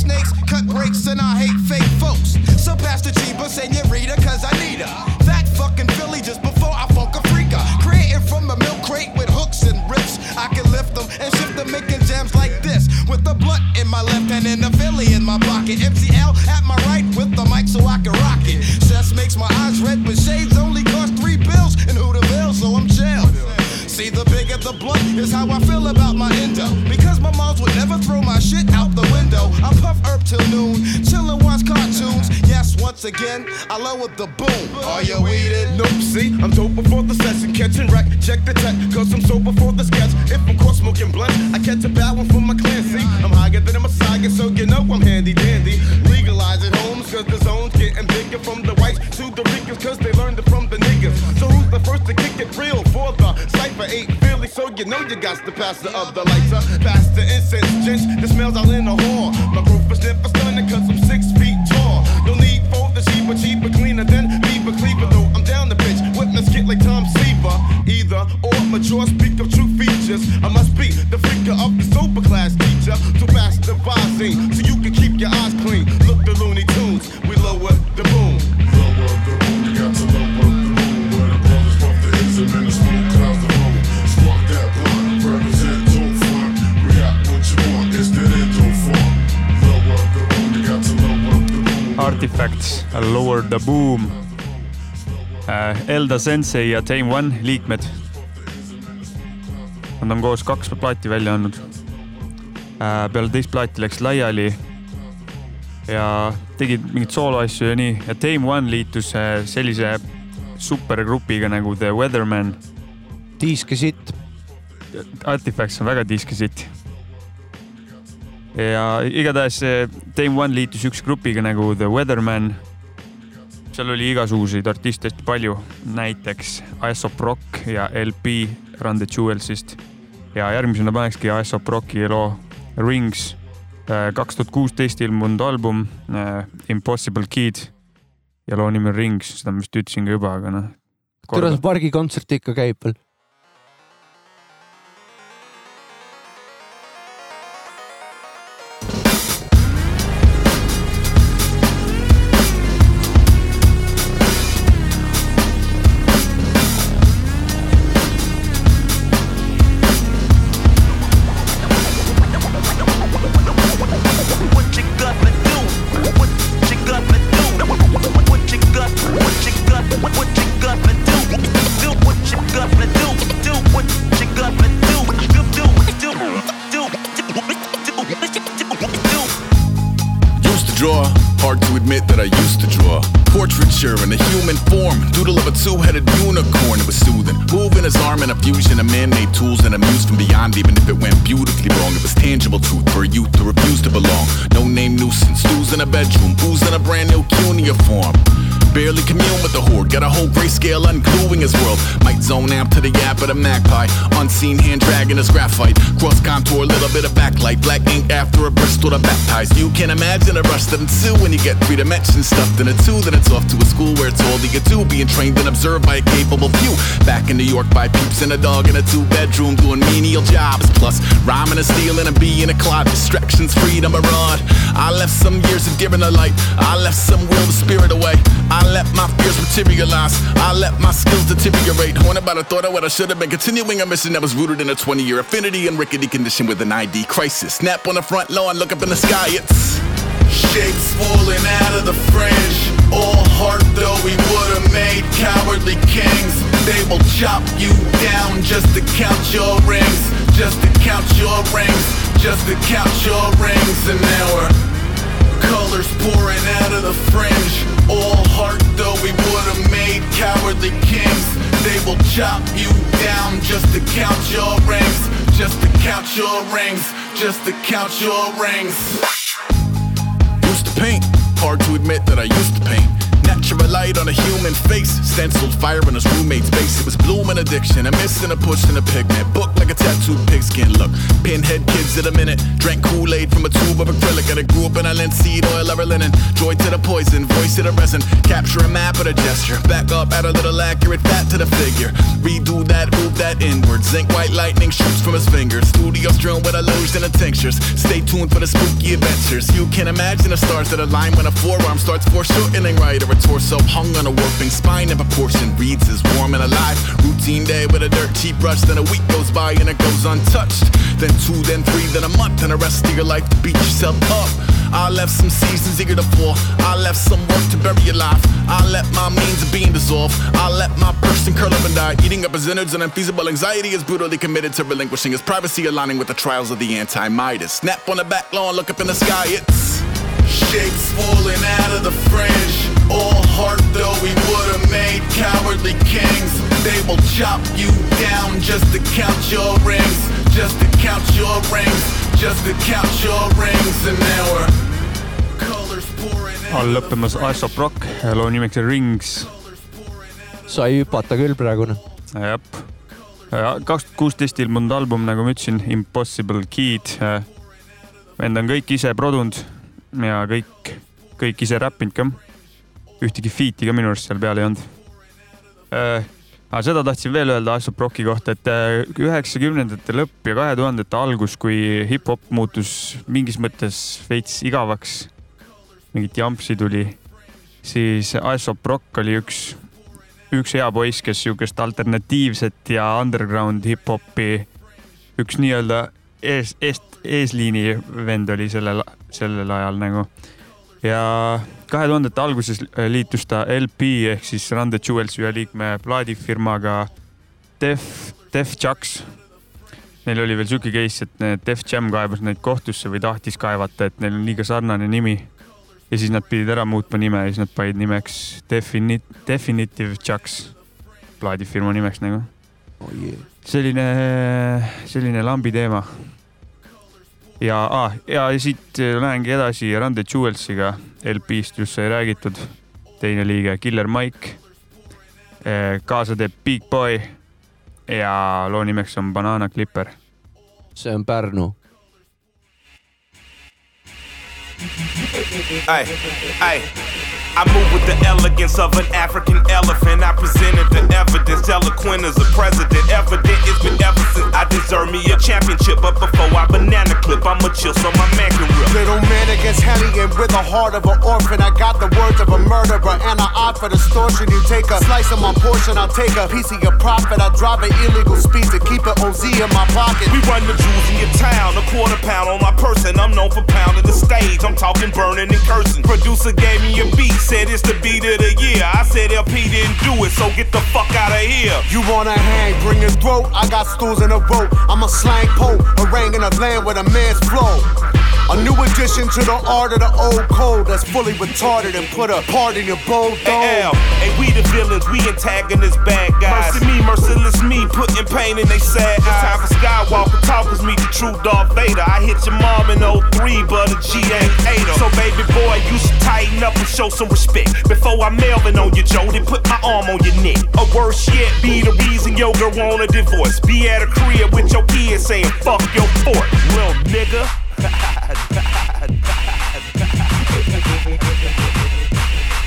Snakes, cut breaks, and I hate fake folks. So pass the cheaper, senorita, cause I need her. That fucking Philly just before I funk a freaker. Creating from a milk crate with hooks and rips. I can lift them and shift them, making jams like this. With the blunt in my left hand and the Philly in my pocket. MCL at my right with the mic so I can rock it. Cess makes my eyes red, but shades only cost three bills. And who the bill, so I'm chill. See, the bigger the blunt is how I feel about my endo. Because my moms would never throw my shit out the window. I puff herb till noon, chillin' watch cartoons. Yes, once again, I lowered the boom. Are you weeded? Nope, see, I'm dope before the session, catching wreck, check the tech, cause I'm sober before the sketch. If I'm caught smoking blunt, I catch a bad one for my clan, see, I'm higher than a messiah, so you know I'm handy dandy. Legalize it, homes, cause the zone's getting bigger from the whites to the Ricans, cause they learned it from the niggas. So who's the first to kick it real for the cipher? Eight Philly, so you know you got to pass the other lighter. Pass the incense, gents, the smells all in the hall. My roof is never stunning, cause I'm six feet tall. No need for the cheaper, cheaper, cleaner than Beaver Cleaver, though I'm down the bitch. Witness get like Tom Seaver. Either or mature speak of true features. I must be the freaker of the sober class teacher. To pass the visine, so you can keep your eyes clean. Look the Looney Tunes, we lower the boom. Artifacts, Lower the Boom. Elda Sensei ja Tame One liikmed. Nad on koos kaks plaati välja andnud. peale teist plaati läks laiali ja tegid mingeid sooloasju ja nii ja Tame One liitus äh, sellise supergrupiga nagu The Weatherman. Diiske sitt. Artifacts on väga diiske sitt. Ja igatahes äh, Tame One liitus üks grupiga nagu The Weatherman seal oli igasuguseid artiste hästi palju, näiteks Aesop Rock ja LP Run the Jewelsist. ja järgmisena panekski Aesop Rocki loo Rings, kaks tuhat kuusteist ilmunud album äh, Impossible Kid ja loo nimi on Rings, seda ma vist ütlesin ka juba, aga noh. kuidas pargikontsert ikka käib veel? Baptize. You can imagine a rush that ensue when you get three dimensions stuffed in a two. Then it's off to a school where it's all you can do, being trained and observed by a capable few. Back in New York by peeps and a dog in a two bedroom doing menial jobs. Plus, rhyming and stealing and being a clod. Distractions, freedom, a. I left some years of in the light. I left some will the spirit away. I let my fears materialize. I let my skills deteriorate. Haunted by the thought of what I should have been. Continuing a mission that was rooted in a 20 year affinity and rickety condition with an ID crisis. Snap on the front lawn, look up in the sky, it's shapes falling out of the fringe. All heart though we would've made cowardly kings. They will chop you down just to count your rings. Just to count your rings. Just to count your rings. And now we're colors pouring out of the fringe. All heart though we would've made cowardly kings. They will chop you down just to count your rings. Just to count your rings. Just to count your rings. Used to paint, hard to admit that I used to paint. Natural light on a human face, stenciled fire in his roommate's base. It was bloom and addiction, a miss a push and a pigment. Book like a tattooed pigskin look. Pinhead kids at a minute, drank Kool-Aid from a tube of acrylic, and I grew up in a linseed oil or linen. Joy to the poison, voice to the resin, capture a map of a gesture. Back up, add a little accurate fat to the figure. Redo that, move that inward. Zinc white lightning shoots from his fingers. Studio strewn with illusion and tinctures. Stay tuned for the spooky adventures. You can imagine the stars that align when a forearm starts foreshortening right a torso hung on a warping spine in proportion. Reads as warm and alive. Routine day with a dirt cheap brush. Then a week goes by and it goes untouched. Then two, then three, then a month, and the rest of your life to beat yourself up. I left some seasons eager to fall. I left some work to bury your life. I let my means of being dissolve. I let my person curl up and die. Eating up his innards and unfeasible anxiety is brutally committed to relinquishing his privacy, aligning with the trials of the anti-Midas. Snap on the back lawn, look up in the sky. It's shapes falling out of the fringe. All heart though we would've made cowardly kings. They will chop you down just to count your rings. Just to count your rings. Just to count your rings. And now we're colors pouring all lõppemas Aesop Rock ja loo nimeks Rings. sai hüpata küll praegune. jah, kaks tuhat kuusteist ilmunud album, nagu ma ütlesin, Impossible Kid. vend on kõik ise produnud ja kõik, kõik ise räppinud ka. ühtegi feat'i ka minu arust seal peal ei olnud. aga seda tahtsin veel öelda Aesop Rocki kohta, et äh, üheksakümnendate lõpp ja kahe tuhandete algus, kui hip-hop muutus mingis mõttes veits igavaks, mingit jampsi tuli, siis Aesop Rock oli üks üks hea poiss, kes sihukest alternatiivset ja underground hip-hopi, üks nii-öelda ees, eest, eesliini vend oli sellel, sellel ajal nagu. ja kahe tuhandete alguses liitus ta LP ehk siis Run the Jewels ühe liikme plaadifirmaga Def, Def Jux. Neil oli veel sihuke case, et Def Jam kaebas neid kohtusse või tahtis kaevata, et neil on liiga sarnane nimi ja siis nad pidid ära muutma nime ja siis nad panid nimeks Defini-, Definitive Chucks, plaadifirma nimeks nagu oh. Yeah. selline, selline lambi teema. Ja ah,, ja siit lähengi edasi Run the Jewelsiga, LP-st just sai räägitud. teine liige Killer Mike. kaasa teeb Big Boy ja loo nimeks on Banana Clipper. see on Pärnu. Hey, hey. I move with the elegance of an African elephant. I presented the evidence, eloquent as a president. Evident it's been ever since I deserve me a championship. But before I banana clip, I'ma chill so my man can rip. Little man against hellion with the heart of an orphan. I got the words of a murderer and I opt for distortion. You take a slice of my portion, I'll take a piece of your profit. I drive an illegal speed to keep it OZ in my pocket. We run the jewels in your town, a quarter pound on my person. I'm known for pounding the stage. I'm talking burning and cursing. Producer gave me a beat, said it's the beat of the year. I said El-P didn't do it, so get the fuck out of here. You wanna hang, bring your throat. I got stools in a rope. I'm a slang pope, haranguing a land with a man's flow. A new addition to the art of the old code that's fully retarded and put a part in your bold dome. Hey, L, hey, we the villains, we antagonists, bad guys. Mercy me, merciless me, putting pain in they sad eyes. It's time for Skywalker talkers meet the true Darth Vader. I hit your mom in 03, but a G ain't ate. So baby boy, you should tighten up and show some respect. Before I Melvin on you, Joe, then put my arm on your neck. Or worse yet, be the reason your girl want a divorce. Be at a crib with your kids saying fuck your fort, little nigga. (laughs)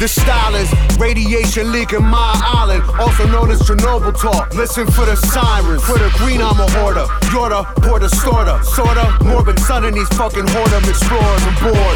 This style is Radiation leaking my island, also known as Chernobyl talk. Listen for the sirens, for the green I'm a hoarder. You're the porter, sorta, sorta. Morbid sun in these fucking whoredom explorers and bored.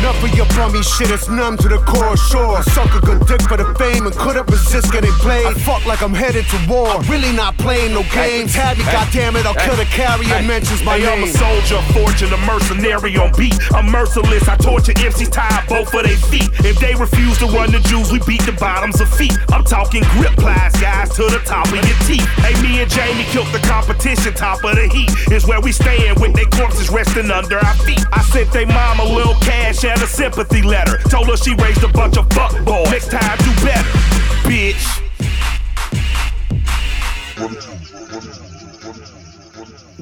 Bummy shit, it's numb to the core. Sure, suck a good dick for the fame and couldn't resist getting played. I fuck like I'm headed to war. I'm really not playing no games. Tabby, goddammit, I'll kill the carrier. Mentions my hey, I'm a soldier, fortune, a mercenary on beat. I'm merciless, I torture MCs, tie both of their feet. If they refuse to run the Jews, we beat the bottoms of feet. I'm talking grip plies, guys, to the top of your teeth. Hey, me and Jamie killed the competition, top of the heat. Is where we stand with their corpses resting under our feet. I sent they mom a little cash and a sympathy letter. Told her she raised a bunch of fuck boys. Next time, do better, bitch.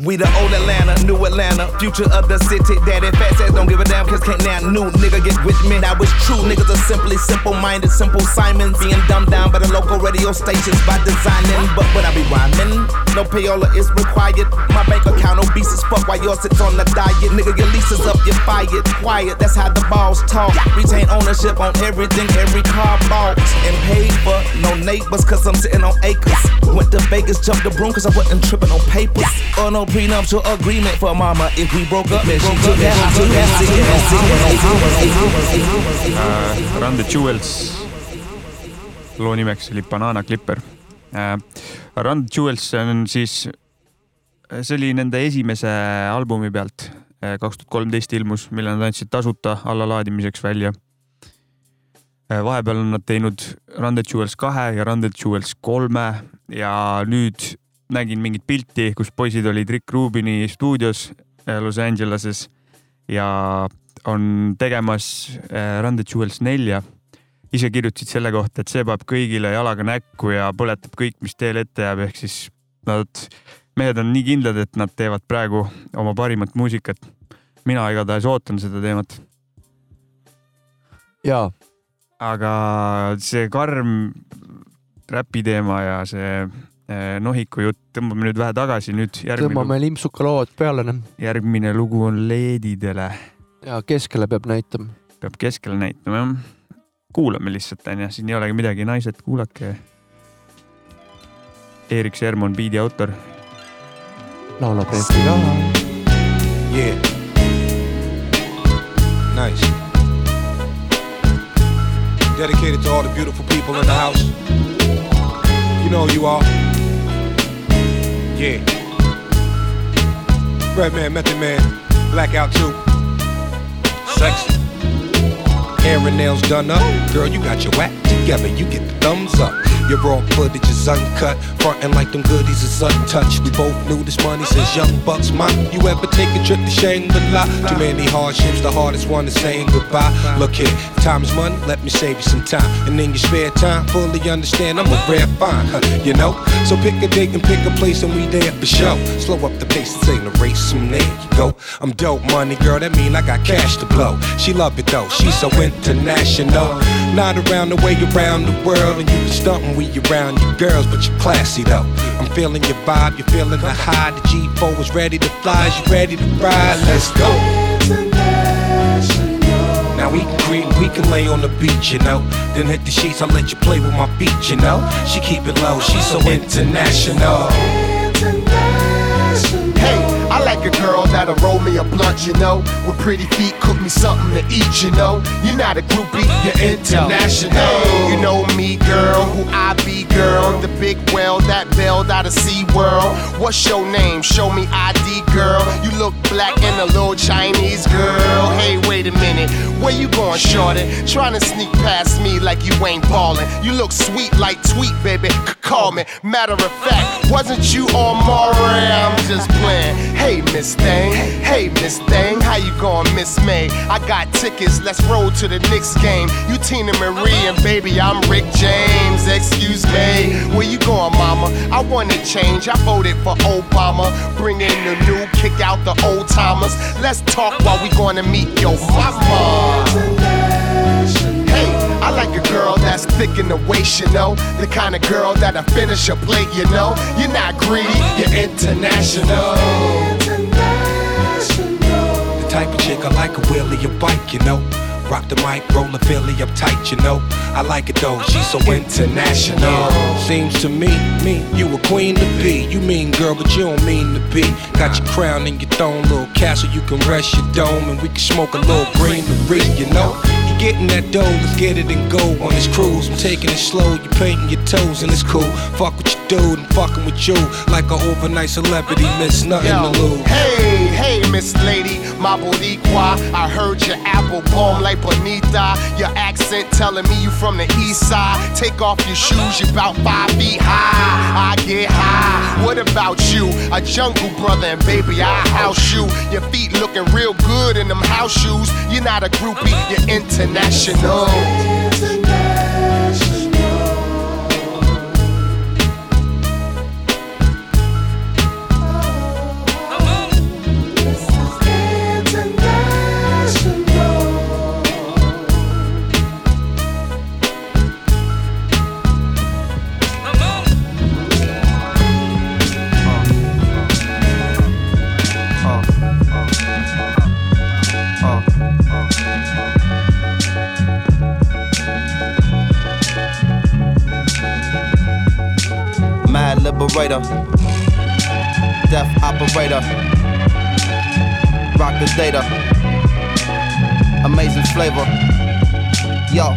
We the old Atlanta, new Atlanta, future of the city. Daddy fat says don't give a damn, cause can't now new nigga get with me. Now it's true, niggas are simply simple minded, simple Simons. Being dumbed down by the local radio stations by designing. But when I be rhyming, no payola is required. My bank account obese as fuck while yours sits on the diet. Nigga, your lease is up, you're fired. Quiet, that's how the balls talk. Retain ownership on everything, every car bought and paid for. No neighbors, cause I'm sitting on acres. Went to Vegas, jumped the broom, cause I wasn't tripping on papers. Or no prenuptial agreement for mama. If we broke up, then she took that, I took that, Run the Jewels. loo nimeks oli Banana Clipper äh,. Run the Jewels on siis, see oli nende esimese albumi pealt, kaks tuhat kolmteist ilmus, mille nad andsid tasuta allalaadimiseks välja. vahepeal on nad teinud Run the Jewels kahe ja Run the Jewels kolme ja nüüd nägin mingit pilti, kus poisid olid Rick Rubini stuudios äh, Los Angeleses ja on tegemas äh, Run the Jewels nelja. ise kirjutasid selle kohta, et see paneb kõigile jalaga näkku ja põletab kõik, mis teel ette jääb, ehk siis nad, mehed on nii kindlad, et nad teevad praegu oma parimat muusikat. mina igatahes ootan seda teemat. jaa. aga see karm räpi teema ja see nohiku jutt tõmbame nüüd vähe tagasi, nüüd järgmine, tõmbame limpsuka lood peale, noh. järgmine lugu on leedidele. ja keskele peab näitama. peab keskele näitama jah. kuulame lihtsalt onju, siin ei olegi midagi, naised, kuulake. Erik Serm on biidi autor. laulab reepi ka. Yeah. Nice. Dedicated to all the beautiful people in the house. You know who you are. Yeah. Redman, Method Man, Blackout 2. Sexy. Hair and nails done up. Girl, you got your act together. You get the thumbs up. Your raw footage is uncut. Frontin' like them goodies is untouched. We both knew this money since young bucks. Ma, you ever take a trip to Shangri-La? Too many hardships, the hardest one is saying goodbye. Look here, time is money, let me save you some time. And in your spare time, fully understand I'm a rare find, huh, you know? So pick a date and pick a place and we there for show. Slow up the pace, this ain't a race, and there you go. I'm dope money, girl, that mean I got cash to blow. She love it though, she's so international. Not around the way around the world, and you can stunt you around you girls, but you're classy though. I'm feeling your vibe, you're feeling the high. The G4 is ready to fly, you ready to ride? Let's go. Now we can creep, we can lay on the beach, you know. Then hit the sheets, I'll let you play with my feet, you know. She keep it low, she's so international. Hey, like a girl that'll roll me a blunt, you know. With pretty feet, cook me something to eat, you know. You're not a groupie, you're international. You know me, girl, who I be, girl. The big whale that bailed out of Sea World. What's your name? Show me ID, girl. You look black and a little Chinese girl. Hey, wait a minute, where you going, shorty? Trying to sneak past me like you ain't ballin'. You look sweet like tweet, baby. C- call me. Matter of fact, wasn't you on Maury? I'm just playing. Hey, Miss Thing. Hey, Miss Thing. How you going, Miss May? I got tickets. Let's roll to the Knicks game. You Teena Marie and baby, I'm Rick James. Excuse me. Where you going, mama? I wanna change. I voted for Obama. Bring in the new, kick out the old timers. Let's talk while we gonna meet your mama. Hey, I like a girl that's thick in the waist, you know. The kind of girl that'll finish a plate, you know. You're not greedy, you're international. The type of chick I like a wheel of your bike, you know. Rock the mic, roll a Philly up tight, you know. I like it though, she's so international. Seems to me, me, you a queen to be. You mean girl, but you don't mean to be. Got your crown and your throne, little castle, you can rest your dome, and we can smoke a little greenery, you know. You getting that dough, let's get it and go on this cruise. I'm taking it slow, you painting your toes, and it's cool. Fuck with your dude, I'm fucking with you like an overnight celebrity, miss nothing Yo, to lose. Hey, hey, Miss Lady, my Boricua. I heard your apple bomb like Bonita. Your accent telling me you from the east side. Take off your shoes, you about five feet high. I get high. What about you? A jungle brother, and baby, I house you. Your feet looking real good in them house shoes. You're not a groupie, you're international. Mad liberator, death operator, rock the data, amazing flavor. Yo,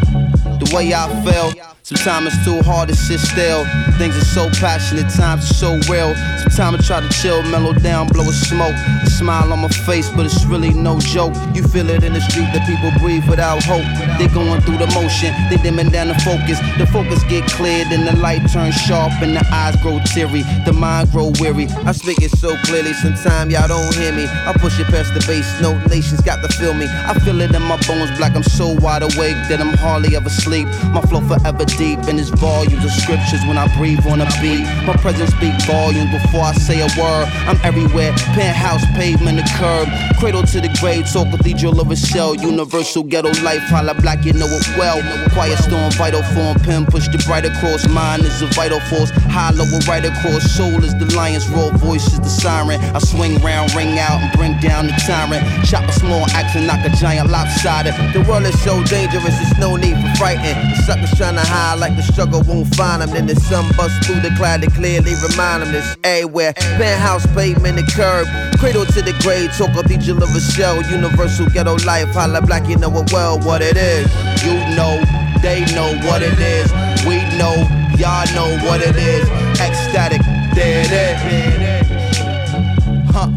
the way I feel, sometimes it's too hard to sit still. Things are so passionate, times are so real. Sometimes I try to chill, mellow down, blow a smoke. A smile on my face, but it's really no joke. You feel it in the street that people breathe without hope. They're going through the motion, they dimming down the focus. The focus get cleared, and the light turns sharp, and the eyes grow teary. The mind grow weary. I speak it so clearly, sometimes y'all don't hear me. I push it past the bass, no nations got to feel me. I feel it in my bones, black. I'm so wide awake that I'm hardly ever sleep. My flow forever deep, in it's volumes of scriptures when I breathe on a beat. My presence speak volumes before I say a word. I'm everywhere, penthouse, pavement, the curb, cradle to the grave, talk cathedral of a shell, universal ghetto life. Holla black, you know it well. Quiet storm, vital form, pen push the bright across. Mind is a vital force, hollow right across. Soul is the lion's roar, voice is the siren. I swing round, ring out, and bring down the tyrant. Chop a small axe and knock a giant lopsided. The world is so dangerous, there's no need for frightened. The suckers trying to hide like the struggle won't find them. Then the sun busts through the cloud to clearly remind them this everywhere. Penthouse, pavement, the curb. Cradle to the grave, talk cathedral of a shell. Universal ghetto life, holla black, you know it well what it is. You know, they know what it is. We know, y'all know what it is. Ecstatic, there it is. Huh,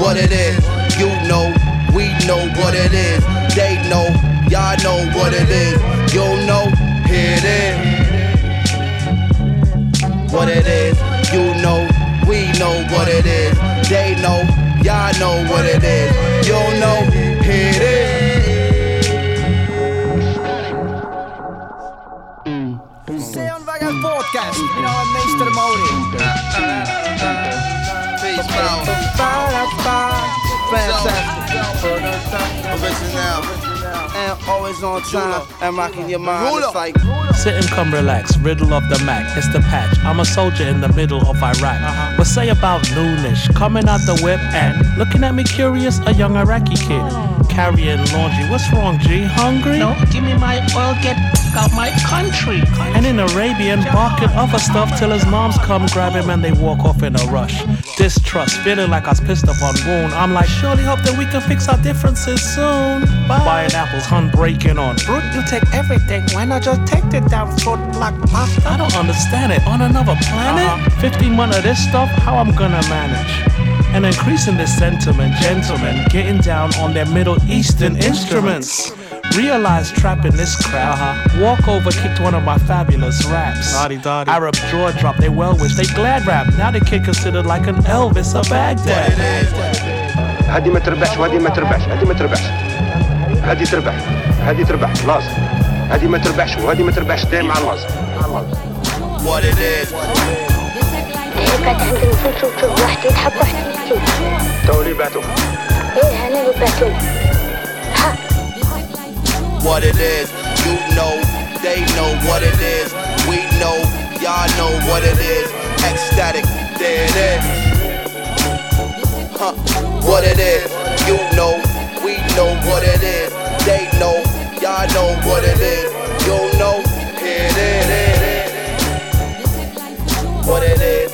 what it is. You know, we know what it is. They know, y'all know what it is. You know, it is. What it is, you know, we know what it is. They know, y'all know what it is. You know, it is. Podcast, mina olen meister Mauri. Face Original. And always on time and rocking your mind. It's like Sit and come relax, riddle of the Mac, it's the patch. I'm a soldier in the middle of Iraq. Uh-huh. What say about noonish, coming out the whip and looking at me curious, a young Iraqi kid. Hmm. Carrying laundry, what's wrong, G? Hungry? No, give me my oil, get out my country. And in Arabian, barking other stuff till his moms come grab him and they walk off in a rush. Distrust, feeling like I was pissed up on wound. I'm like, surely hope that we can fix our differences soon. Buying apples, hun breaking on. Brute, you take everything. Why not just take the damn food black pasta? I don't understand it. On another planet? 15 months of this stuff, how I'm gonna manage? And increasing this sentiment, gentlemen, getting down on their Middle Eastern instruments. Realize trapping this crowd. Walk over, kicked one of my fabulous raps. Arab jaw drop, they well wish, they glad rap. Now they kid considered like an Elvis of Baghdad. هذه ما تربحش وهذه ما تربحش هذه ما تربحش هذه تربح هذه تربح لازم هذه ما تربحش وهذه ما تربحش دايما مع اللازم what it is. كانت تو اللي إيه أنا اللي what it is. You know, they know what it is. We know, y'all know what it is. Ecstatic, there it is. Huh, what it is. You know, we know what it is. They know, Y'all know what it is. You know, it is. What it is.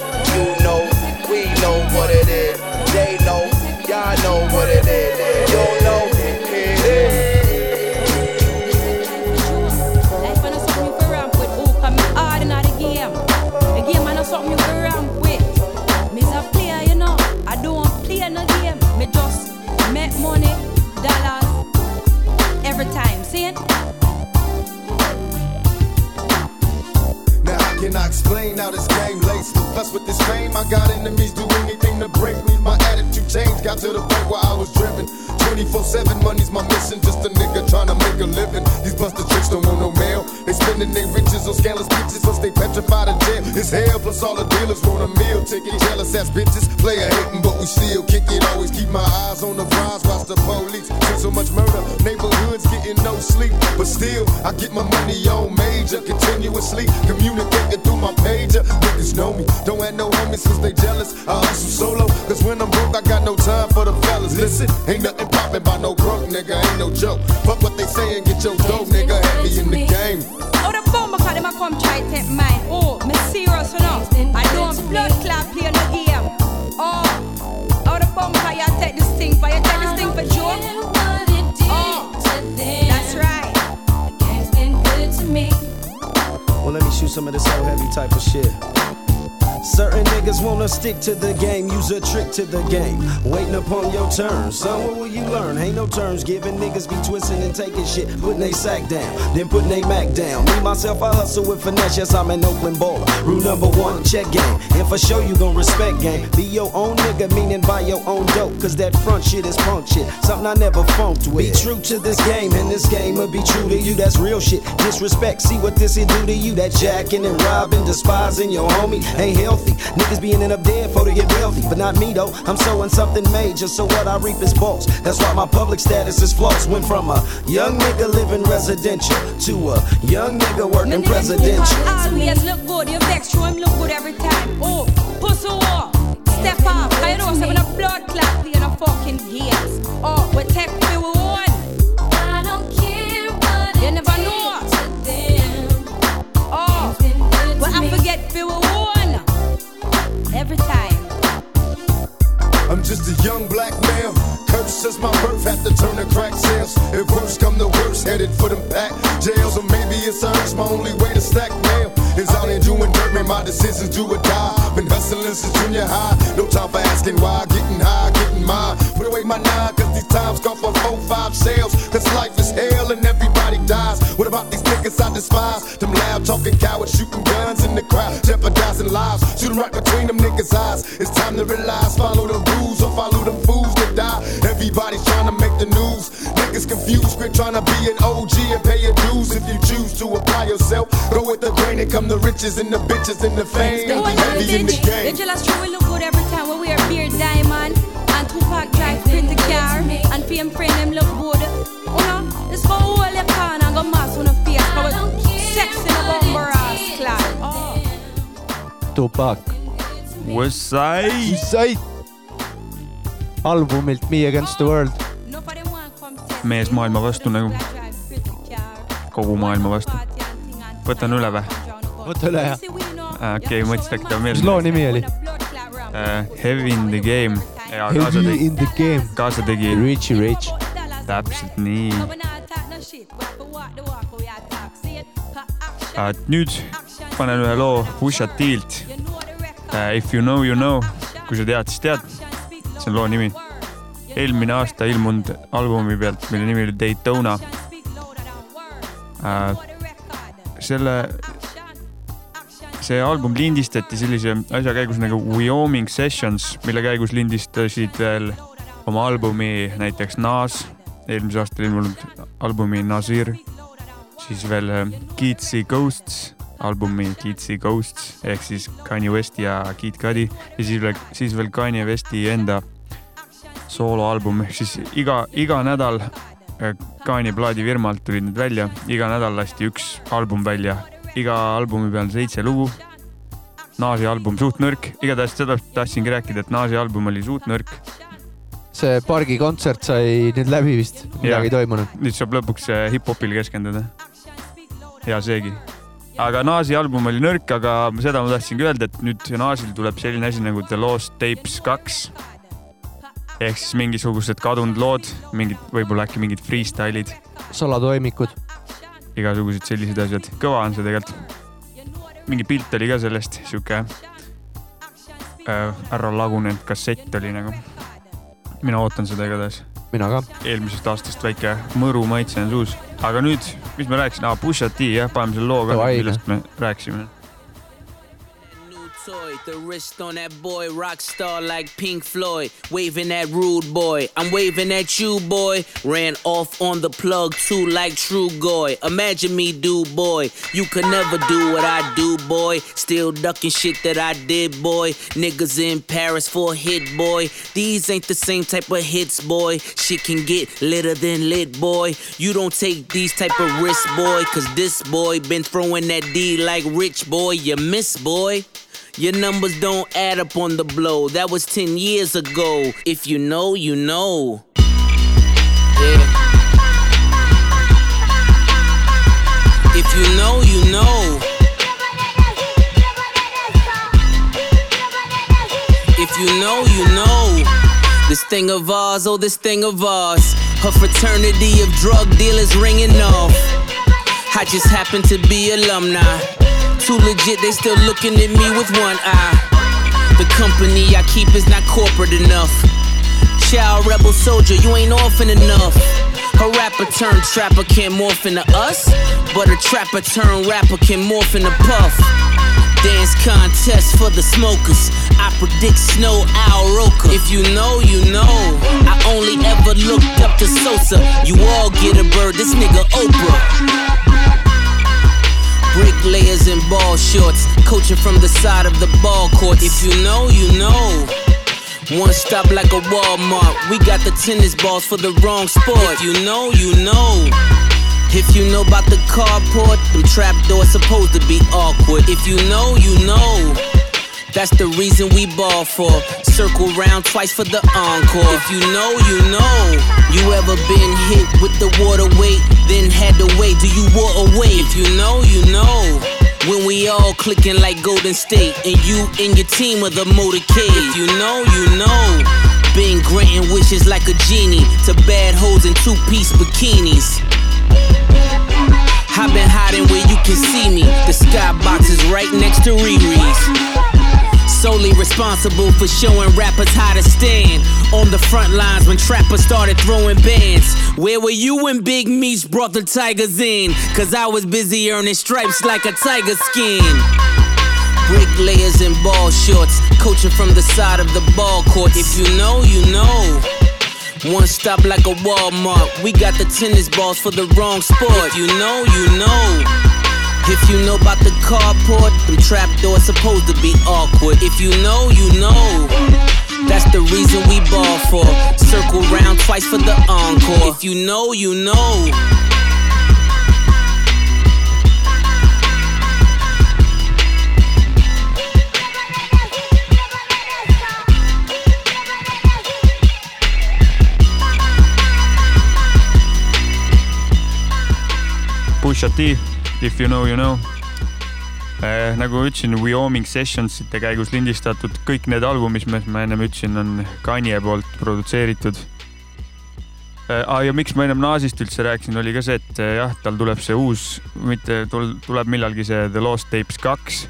Explain how this game laced? Plus with this fame, I got enemies do anything to break me. My attitude changed, got to the point where I was driven. 24-7 money's my mission, just a nigga trying to make a living. These busted chicks don't want no mail. They spending their riches on scandalous bitches, so stay petrified of jail. It's hell, plus all the dealers want a meal ticket. Jealous ass bitches, player hating, but we still kick it. Always keep my eyes on the prize, watch the police. See so much murder, neighborhoods getting no sleep. But still, I get my money on major, continuously communicating through my pager. Niggas know me, don't have no homies since they jealous. I hustle solo, cause when I'm broke, I got no time. Listen, ain't nothing poppin' by no broke nigga, ain't no joke. Fuck what they say and get your dough, nigga. Heavy in the game. Oh, the bomb cause them a come try take mine. Oh, me serious you know. I don't blood clot play no game. Oh, oh the bomb cause you take this thing for you take this thing for joke. Oh, that's right. Well, let me shoot some of this old heavy type of shit. Certain niggas wanna stick to the game, use a trick to the game. Waiting upon your turn. Son, what will you learn? Ain't no terms given. Niggas be twisting and taking shit, putting they sack down, then putting they Mac down. Me, myself, I hustle with finesse. Yes, I'm an Oakland baller. Rule number one, check game. And for sure, you gon' respect game. Be your own nigga, meaning buy your own dope. Cause that front shit is punk shit. Something I never funked with. Be true to this game, and this game will be true to you. That's real shit. Disrespect, see what this here do to you. That jacking and robbing, despising your homie ain't healthy. Niggas be ending up dead for to get wealthy. But not me though. I'm sowing something major, so what I reap is false. That's why my public status is false. Went from a young nigga living residential to a young nigga working presidential. Always look good, you vex, show him look good every time. Oh, pussy walk, step up. Cause you know, say when a blood clot play no fucking games. Oh, we take we we won. I don't care what You never know. Oh, but I forget we we won. Every time. I'm just a young black male. Cursed since my birth, had to turn to crack sales. If worse come to worse, headed for them pack jails. Or maybe it's urge, my only way to stack mail. Is out here doing dirt, man, my decisions do or die. Been hustling since junior high. No time for asking why. Getting high, getting mine. Put away my nine, cause these times call for four, five sales. Cause life is hell and everybody dies. What about these niggas I despise? Them loud talking cowards shooting guns in the crowd, jeopardizing lives. Shooting right between them niggas' eyes. It's time to realize, follow the rules or follow them fools that die. Everybody's trying to make the news. Niggas confused, quit trying to be an OG and pay your dues. If you choose to apply yourself, go with the grain and come the riches and the bitches and the fame. I love Heavy in the it. game. The jealous true we look good every time when we wear beard diamond and Tupac drive pretty car and fame friend them look good. You know, it's for all your can and go mass on the face. Cause we sexy in a bumper ass clad. Oh. Tupac. Westside. Westside. Albumilt Me Against the World. mees maailma vastu nagu. kogu maailma vastu. võtan üle või? võta üle jah. okei, mõtlesin, et ta mis meeldib. loo nimi oli? Heavy in the game. Heavy kaasategi, in the game. kaasategi. Richie Rich. täpselt nii. nüüd panen ühe loo Pusha T-lt. If you know, you know. kui sa tead, siis tead. See on loo nimi. eelmine aasta ilmunud albumi pealt, mille nimi oli Daytona. selle, see album lindistati sellise asja käigus nagu Wyoming Sessions, mille käigus lindistasid veel oma albumi näiteks Nas, eelmisel aastal ilmunud albumi Nazir, siis veel äh, Keatsi Ghosts, albumi Keatsi Ghosts ehk siis Kanye West ja Kid Cudi ja siis veel, siis veel Kanye Westi enda sooloalbum ehk siis iga, iga nädal äh, Kanye plaadifirmalt tulid need välja, iga nädal lasti üks album välja, iga albumi peal seitse lugu. Naasi album suht nõrk, igatahes seda tahtsingi rääkida, et Naasi album oli suht nõrk. see pargikontsert sai nüüd läbi vist, midagi ei toimunud. nüüd saab lõpuks äh, hip-hopile keskenduda. hea seegi. aga Naasi album oli nõrk, aga seda ma tahtsingi öelda, et nüüd Naasil tuleb selline asi nagu The Lost Tapes kaks. Ehk siis mingisugused kadunud lood, mingid, võib-olla äkki mingid freestyle'id, salatoimikud. igasugused sellised asjad. kõva on see tegelikult. mingi pilt oli ka sellest, sihuke äh, ära lagunenud kassett oli nagu. mina ootan seda igatahes. mina ka. eelmisest aastast väike mõru maitse on suus. aga nüüd, mis ma rääkisin ah,, Pusha T jah, paneme selle loo ka, millest me rääkisime. Toy. The wrist on that boy, rock star like Pink Floyd. Waving at rude boy. I'm waving at you, boy. Ran off on the plug too, like True Goy. Imagine me, do boy. You could never do what I do, boy. Still ducking shit that I did, boy. Niggas in Paris for a hit, boy. These ain't the same type of hits, boy. Shit can get litter than lit, boy. You don't take these type of risks, boy. Cause this boy been throwing that D like rich, boy. You miss, boy. Your numbers don't add up on the blow. That was 10 years ago. If you know, you know. Yeah. If you know, you know. If you know, you know. This thing of ours, oh, this thing of ours. Her fraternity of drug dealers ringing off. I just happen to be alumni. Too legit, they still looking at me with one eye. The company I keep is not corporate enough. Child rebel soldier, you ain't orphan enough. A rapper turned trapper can't morph into us, but a trapper turned rapper can morph into puff. Dance contest for the smokers. I predict snow Al Roker. If you know, you know. I only ever looked up to Sosa. You all get a bird, this nigga Oprah. Bricklayers in ball shorts, coaching from the side of the ball court. If you know, you know. One stop like a Walmart. We got the tennis balls for the wrong sport. If you know, you know. If you know about the carport, them trap doors supposed to be awkward. If you know, you know. That's the reason we ball for. Circle round twice for the encore. If you know, you know. You ever been hit with the water weight, then had to wait? Do you walk away? If you know, you know. When we all clicking like Golden State, and you and your team are the motorcade. If you know, you know. Been granting wishes like a genie to bad hoes in two piece bikinis. I've been hiding where you can see me. The skybox is right next to Riri's. Solely responsible for showing rappers how to stand on the front lines when trappers started throwing bands. Where were you when Big Meech brought the Tigers in? Cause I was busy earning stripes like a tiger skin. Bricklayers in ball shorts, coaching from the side of the ball court. If you know, you know. One stop like a Walmart. We got the tennis balls for the wrong sport. If you know, you know. If you know about the carport, them trap doors supposed to be awkward. If you know, you know. That's the reason we ball for. Circle round twice for the encore. If you know, you know. Pusha T, If you know, you know eh,. nagu ütlesin, Wyoming Sessionsite käigus lindistatud kõik need albumid, mis ma ennem ütlesin, on Kanye poolt produtseeritud eh,. Ah, ja miks ma ennem Naasist üldse rääkisin, oli ka see, et eh, jah, tal tuleb see uus, mitte tul- tuleb millalgi see The Lost Tapes kaks.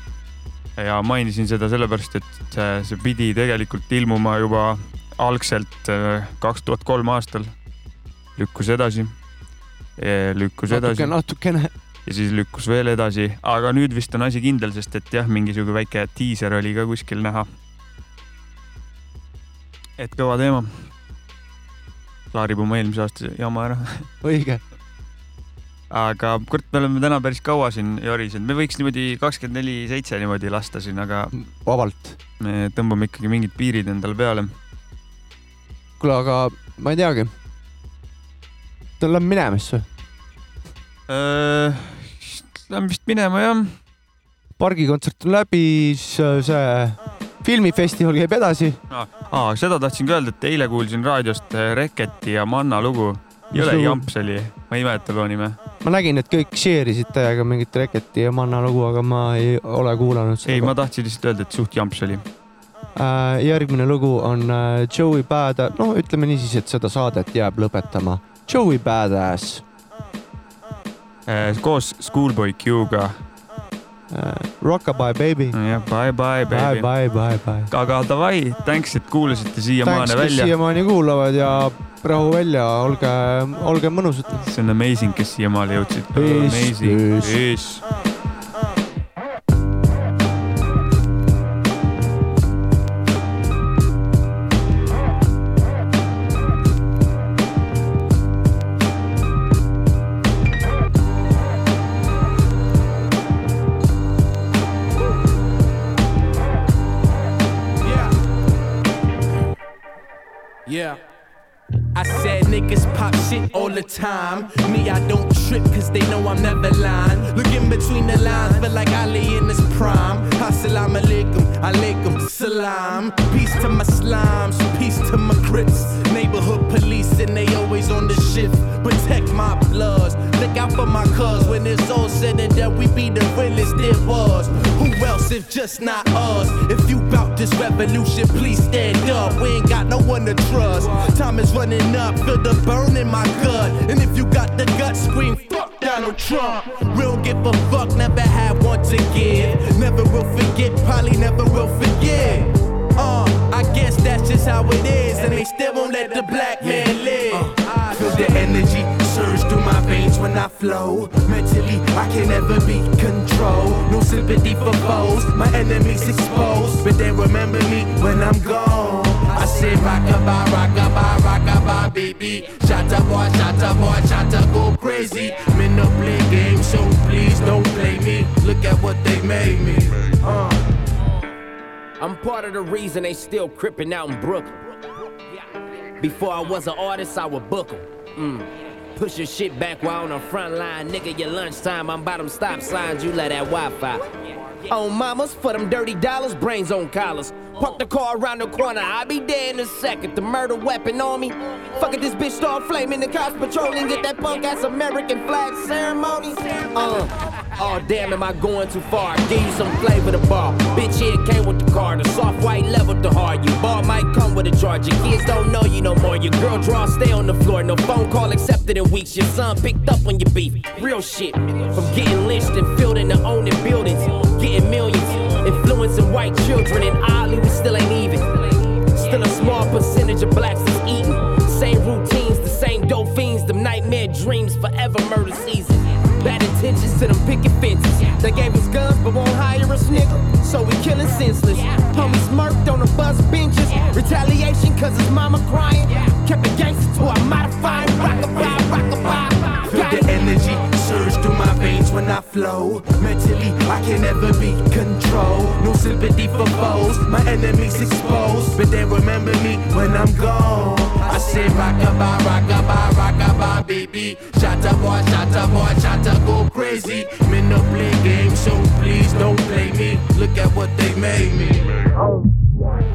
ja mainisin seda sellepärast, et eh, see pidi tegelikult ilmuma juba algselt eh, kaks tuhat kolm aastal. lükkus edasi, lükkus edasi natuke, natukene. Ja siis lükkus veel edasi, aga nüüd vist on asi kindel, sest et jah, mingisugune väike diiser oli ka kuskil näha. et kõva teema. klaarib oma eelmise aasta jama ära. (laughs) õige. aga kurat, me oleme täna päris kaua siin jorisenud, me võiks niimoodi kakskümmend neli seitse niimoodi lasta siin, aga. vabalt. me tõmbame ikkagi mingid piirid endale peale. kuule, aga ma ei teagi. Lähme minema siis või? Lähme vist minema jah. pargikontsert on läbi, siis äh, see filmifestival käib edasi. aa, seda tahtsin ka öelda, et eile kuulsin raadiost äh, Reketi ja Manna lugu. jõle jamps oli, ma ei mäleta loo nime. ma nägin, et kõik share isid täiega mingit Reketi ja Manna lugu, aga ma ei ole kuulanud seda. ei, ma tahtsin lihtsalt öelda, et suht jamps oli. äh,. järgmine lugu on äh, Joey Bad, no ütleme niisiis, et seda saadet jääb lõpetama Joey Badass. Äh, koos Schoolboy Q-ga. Rockabye baby. jah, bye bye Bye baby. bye bye bye. aga davai, thanks, et kuulasite siiamaani välja. siiamaani kuulavad ja rahu välja, olge, olge mõnusad. see on amazing, kes siiamaale jõudsid. Amazing, peace. The time. Me, I don't trip cause they know I'm never lying. Looking between the lines, feel like Ali in his prime. Assalamu alaikum, alaikum salam. Peace to my slimes, peace to my crips. Neighborhood police and they always on the shift. Protect my bloods, look out for my cuz. When it's all said and done, we be the realest there was. Who else if just not us? If you bout this revolution, please stand up. We ain't got no one to trust. Time is running up, feel the burn in my gut. And if you got the gut, scream fuck Donald Trump. Don't give a fuck, never had one to give. Never will forget, probably never will forget. Uh, I guess that's just how it is, and they still won't let the black man live. When I flow. Mentally, I can never be controlled. No sympathy for foes, my enemies exposed. But they remember me when I'm gone. I say rockabye, rockabye, rockabye, baby. Shatta boy, shatta boy, shatta go crazy. Men no play games, so please don't play me. Look at what they made me. Uh. I'm part of the reason they still crippin' out in Brooklyn. Before I was an artist, I would book 'em. Mm. Push your shit back while on the front line. Nigga, your lunchtime, I'm bottom stop signs, you let that Wi Fi. On mamas, for them dirty dollars, brains on collars. Park the car around the corner, I'll be there in a second. The murder weapon on me. Fuck it, this bitch start flaming. The cops patrolling, get that punk ass American flag ceremony. Uh, oh damn, am I going too far? Give you some flavor to bar. Bitch, here came with the car. The soft white leveled the hard. You bar might come with a charge. Your kids don't know you no more. Your girl draw, stay on the floor. No phone call accepted in weeks. Your son picked up on your beef. Real shit. From getting lynched and filled into owning buildings. Getting millions. Influencing white children. And oddly, we still ain't even. Still a small percentage of blacks is eating. Same routines, the same dope fiends, them nightmare dreams, forever murder season. Bad intentions to them picket fences. They gave us guns but won't hire us, nigga. So we killing senseless. Homies murked on the bus benches. Retaliation cause his mama crying. Kept it gangster to I modified. Rockabye, rockabye. The energy surge through my veins when I flow. Mentally, I can never be controlled. No sympathy for foes, my enemies exposed. But they remember me when I'm gone. I say rockabye, rockabye, rockabye, baby. Shatta boy, shatta boy, shatta go crazy. Men no play games, so please don't play me. Look at what they made me.